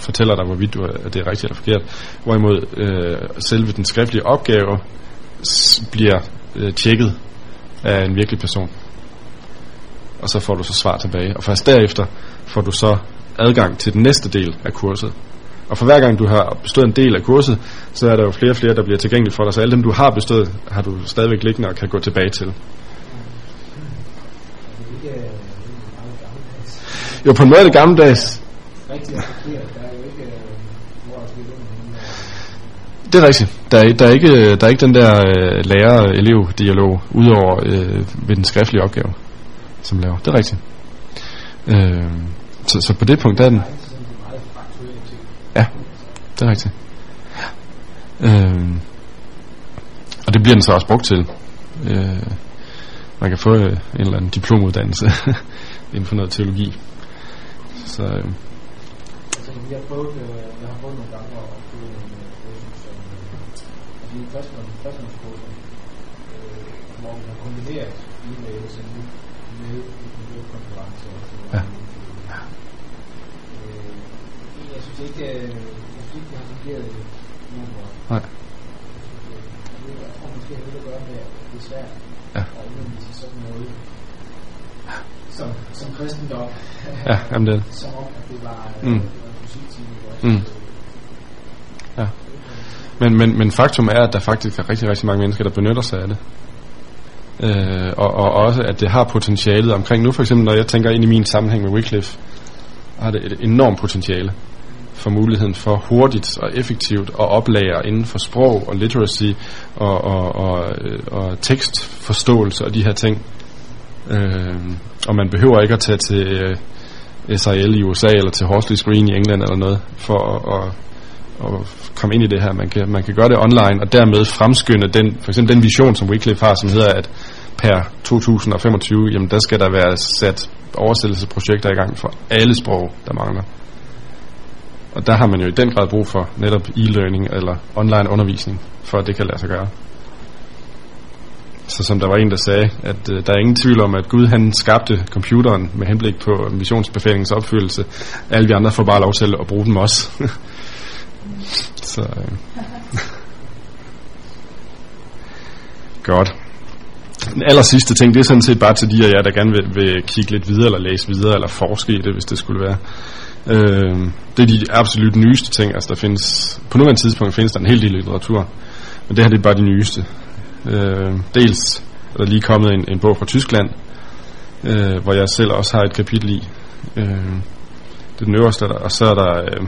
fortæller dig, hvorvidt du er, at det er rigtigt eller forkert. Hvorimod øh, selve den skriftlige opgave bliver øh, tjekket af en virkelig person. Og så får du så svar tilbage. Og først derefter får du så adgang til den næste del af kurset. Og for hver gang du har bestået en del af kurset, så er der jo flere og flere, der bliver tilgængelige for dig. Så alle dem, du har bestået, har du stadigvæk liggende og kan gå tilbage til. Jo, på en måde er det gammeldags. Det er rigtigt. Der er, der er, ikke, der er ikke den der øh, lærer-elev-dialog udover øh, ved den skriftlige opgave, som laver. Det er rigtigt. Øh, så, så på det punkt der er den... Ja, det er rigtigt. Øhm, og det bliver den så også brugt til. Øh, man kan få øh, en eller anden diplomuddannelse inden for noget teologi. Så, øh, altså, vi har prøvet, øh, jeg har prøvet nogle gange at få en kursus, som altså i første førstemandskurser, øh, hvor vi har kombineret e-mails med, med en konference. Ja. ikke, øh, jeg synes ikke, det har fungeret nogen godt. Nej. Jeg tror måske, det har at gøre med, at det er svært ja. i sådan noget som, som kristendom. Ja, jamen det. Som om, at det var, mm. var musikteam. Mm. Ja. Men, men, men faktum er, at der faktisk er rigtig, rigtig mange mennesker, der benytter sig af det. Øh, og, og også, at det har potentialet omkring nu for eksempel, når jeg tænker ind i min sammenhæng med Wycliffe, har det et enormt potentiale for muligheden for hurtigt og effektivt at oplære inden for sprog og literacy og, og, og, og tekstforståelse og de her ting. Øh, og man behøver ikke at tage til øh, SIL i USA eller til Horsley Screen i England eller noget for at, at, at komme ind i det her. Man kan, man kan gøre det online og dermed fremskynde den, for eksempel den vision, som Wycliffe har, som hedder, at per 2025, jamen der skal der være sat oversættelsesprojekter i gang for alle sprog, der mangler. Og der har man jo i den grad brug for netop e-learning eller online undervisning, for at det kan lade sig gøre. Så som der var en, der sagde, at øh, der er ingen tvivl om, at Gud han skabte computeren med henblik på missionsbefalingens opfyldelse. Alle vi andre får bare lov til at bruge dem også. Så, øh. Godt. Den aller sidste ting, det er sådan set bare til de af jer, der gerne vil, vil kigge lidt videre, eller læse videre, eller forske i det, hvis det skulle være. Øh, det er de absolut nyeste ting. Altså der findes, på nuværende tidspunkt findes der en hel del litteratur, men det her det er bare de nyeste. Øh, dels er der lige kommet en, en bog fra Tyskland, øh, hvor jeg selv også har et kapitel i. Øh, det er den øverste, der, og så er der øh,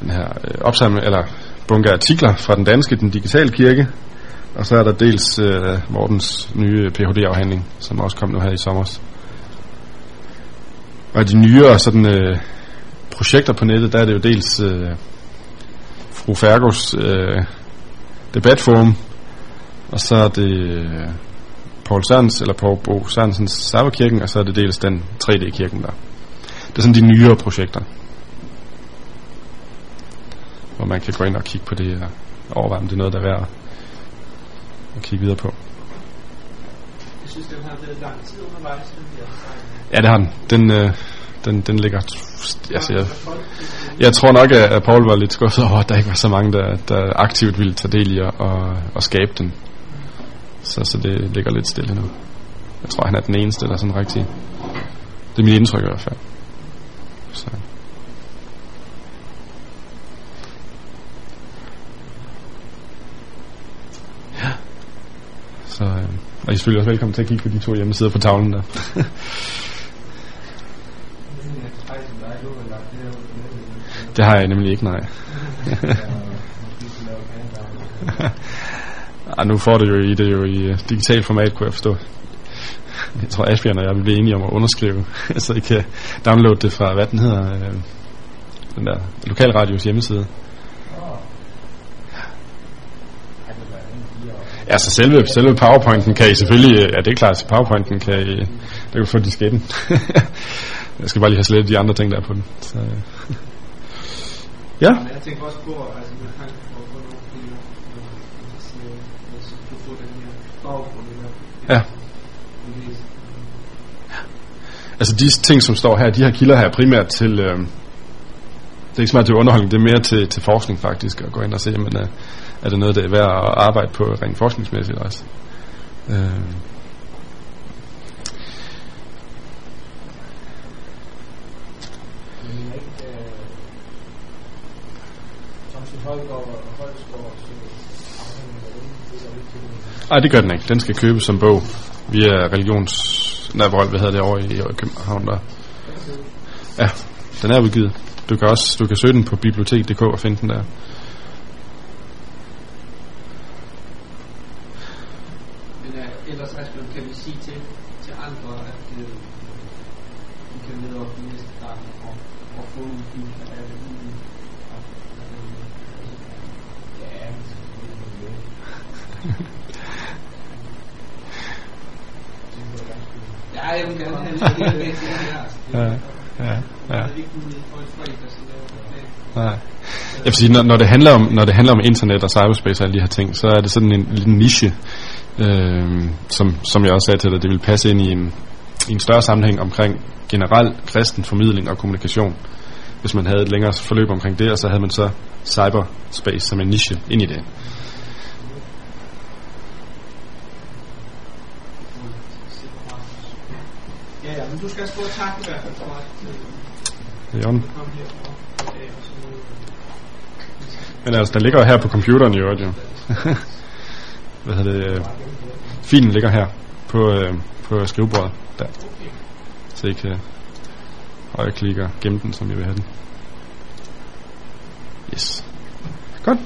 den her øh, opsamling, eller bunke artikler fra den danske, den digitale kirke, og så er der dels øh, Mortens nye Ph.D.-afhandling, som også kom nu her i sommer. Og de nyere sådan, øh, projekter på nettet, der er det jo dels øh, fru Fergos øh, debatforum, og så er det øh, Paul Sørens, eller Paul Bo Sørensens serverkirken, og så er det dels den 3D-kirken der. Det er sådan de nyere projekter, hvor man kan gå ind og kigge på det og overveje, om det er noget, der er værd at kigge videre på. Jeg synes, den har været lang tid undervejs, den her Ja, det har den. Den, øh, den, den ligger... Altså, jeg, jeg tror nok, at Paul var lidt skuffet over, at der ikke var så mange, der, der aktivt ville tage del i at, at, at skabe den. Så, så det ligger lidt stille nu. Jeg tror, han er den eneste, der er sådan rigtig... Det er mit indtryk i hvert fald. Så. Ja. Så, øh, og I er selvfølgelig også velkommen til at kigge på de to hjemmesider på tavlen der. det har jeg nemlig ikke, nej. Ej, nu får det jo i det jo i uh, digitalt format, kunne jeg forstå. Jeg tror, Asbjørn og jeg vil blive enige om at underskrive, så I kan downloade det fra, hvad den hedder, øh, den der lokalradios hjemmeside. Ja, så selve, selve powerpointen kan I selvfølgelig, øh, ja det er klart, PowerPointen kan I, der kan få disketten. jeg skal bare lige have slettet de andre ting, der er på den. Så, øh. ja. Jeg tænker også på, altså med tanke på, på nogle flere, hvis du får den her baggrund, eller Ja. Altså de ting, som står her, de her kilder her er primært til, øh, det er ikke så meget til underholdning, det er mere til, til forskning faktisk, at gå ind og se, men øh, er det noget, der er værd at arbejde på rent forskningsmæssigt også. Øh. Men jeg er ikke, øh, Thomsen Højgaard og Højsgaard, så afhængig af dem, det er lidt til Nej, det gør den ikke. Den skal købes som bog via religions... Nej, hvor, hvad hedder det over i København der? Ja, den er udgivet. Du kan også du kan søge den på bibliotek.dk og finde den der. Men uh, ellers Asbjørn, kan vi sige til, til andre, at uh, vi kan lede op i næste gang og, og få udgivet af det ud. Ja, Ja, jeg vil gerne have det. Ja, ja, Ja. Nej. Jeg vil sige, når, når, det handler om, når det handler om internet og cyberspace og alle de her ting, så er det sådan en lille niche, øh, som, som jeg også sagde til dig, det vil passe ind i en, i en større sammenhæng omkring generel kristen formidling og kommunikation. Hvis man havde et længere forløb omkring det, og så havde man så cyberspace som en niche ind i det. Ja, ja, men du skal og takke i hvert fald for, at øh, noget. Men altså, den ligger her på computeren i øvrigt jo. Hvad hedder det? øh, Filen ligger her på, øh, på skrivebordet der. Så I kan højreklikke og gemme den, som I vil have den. Yes. Godt.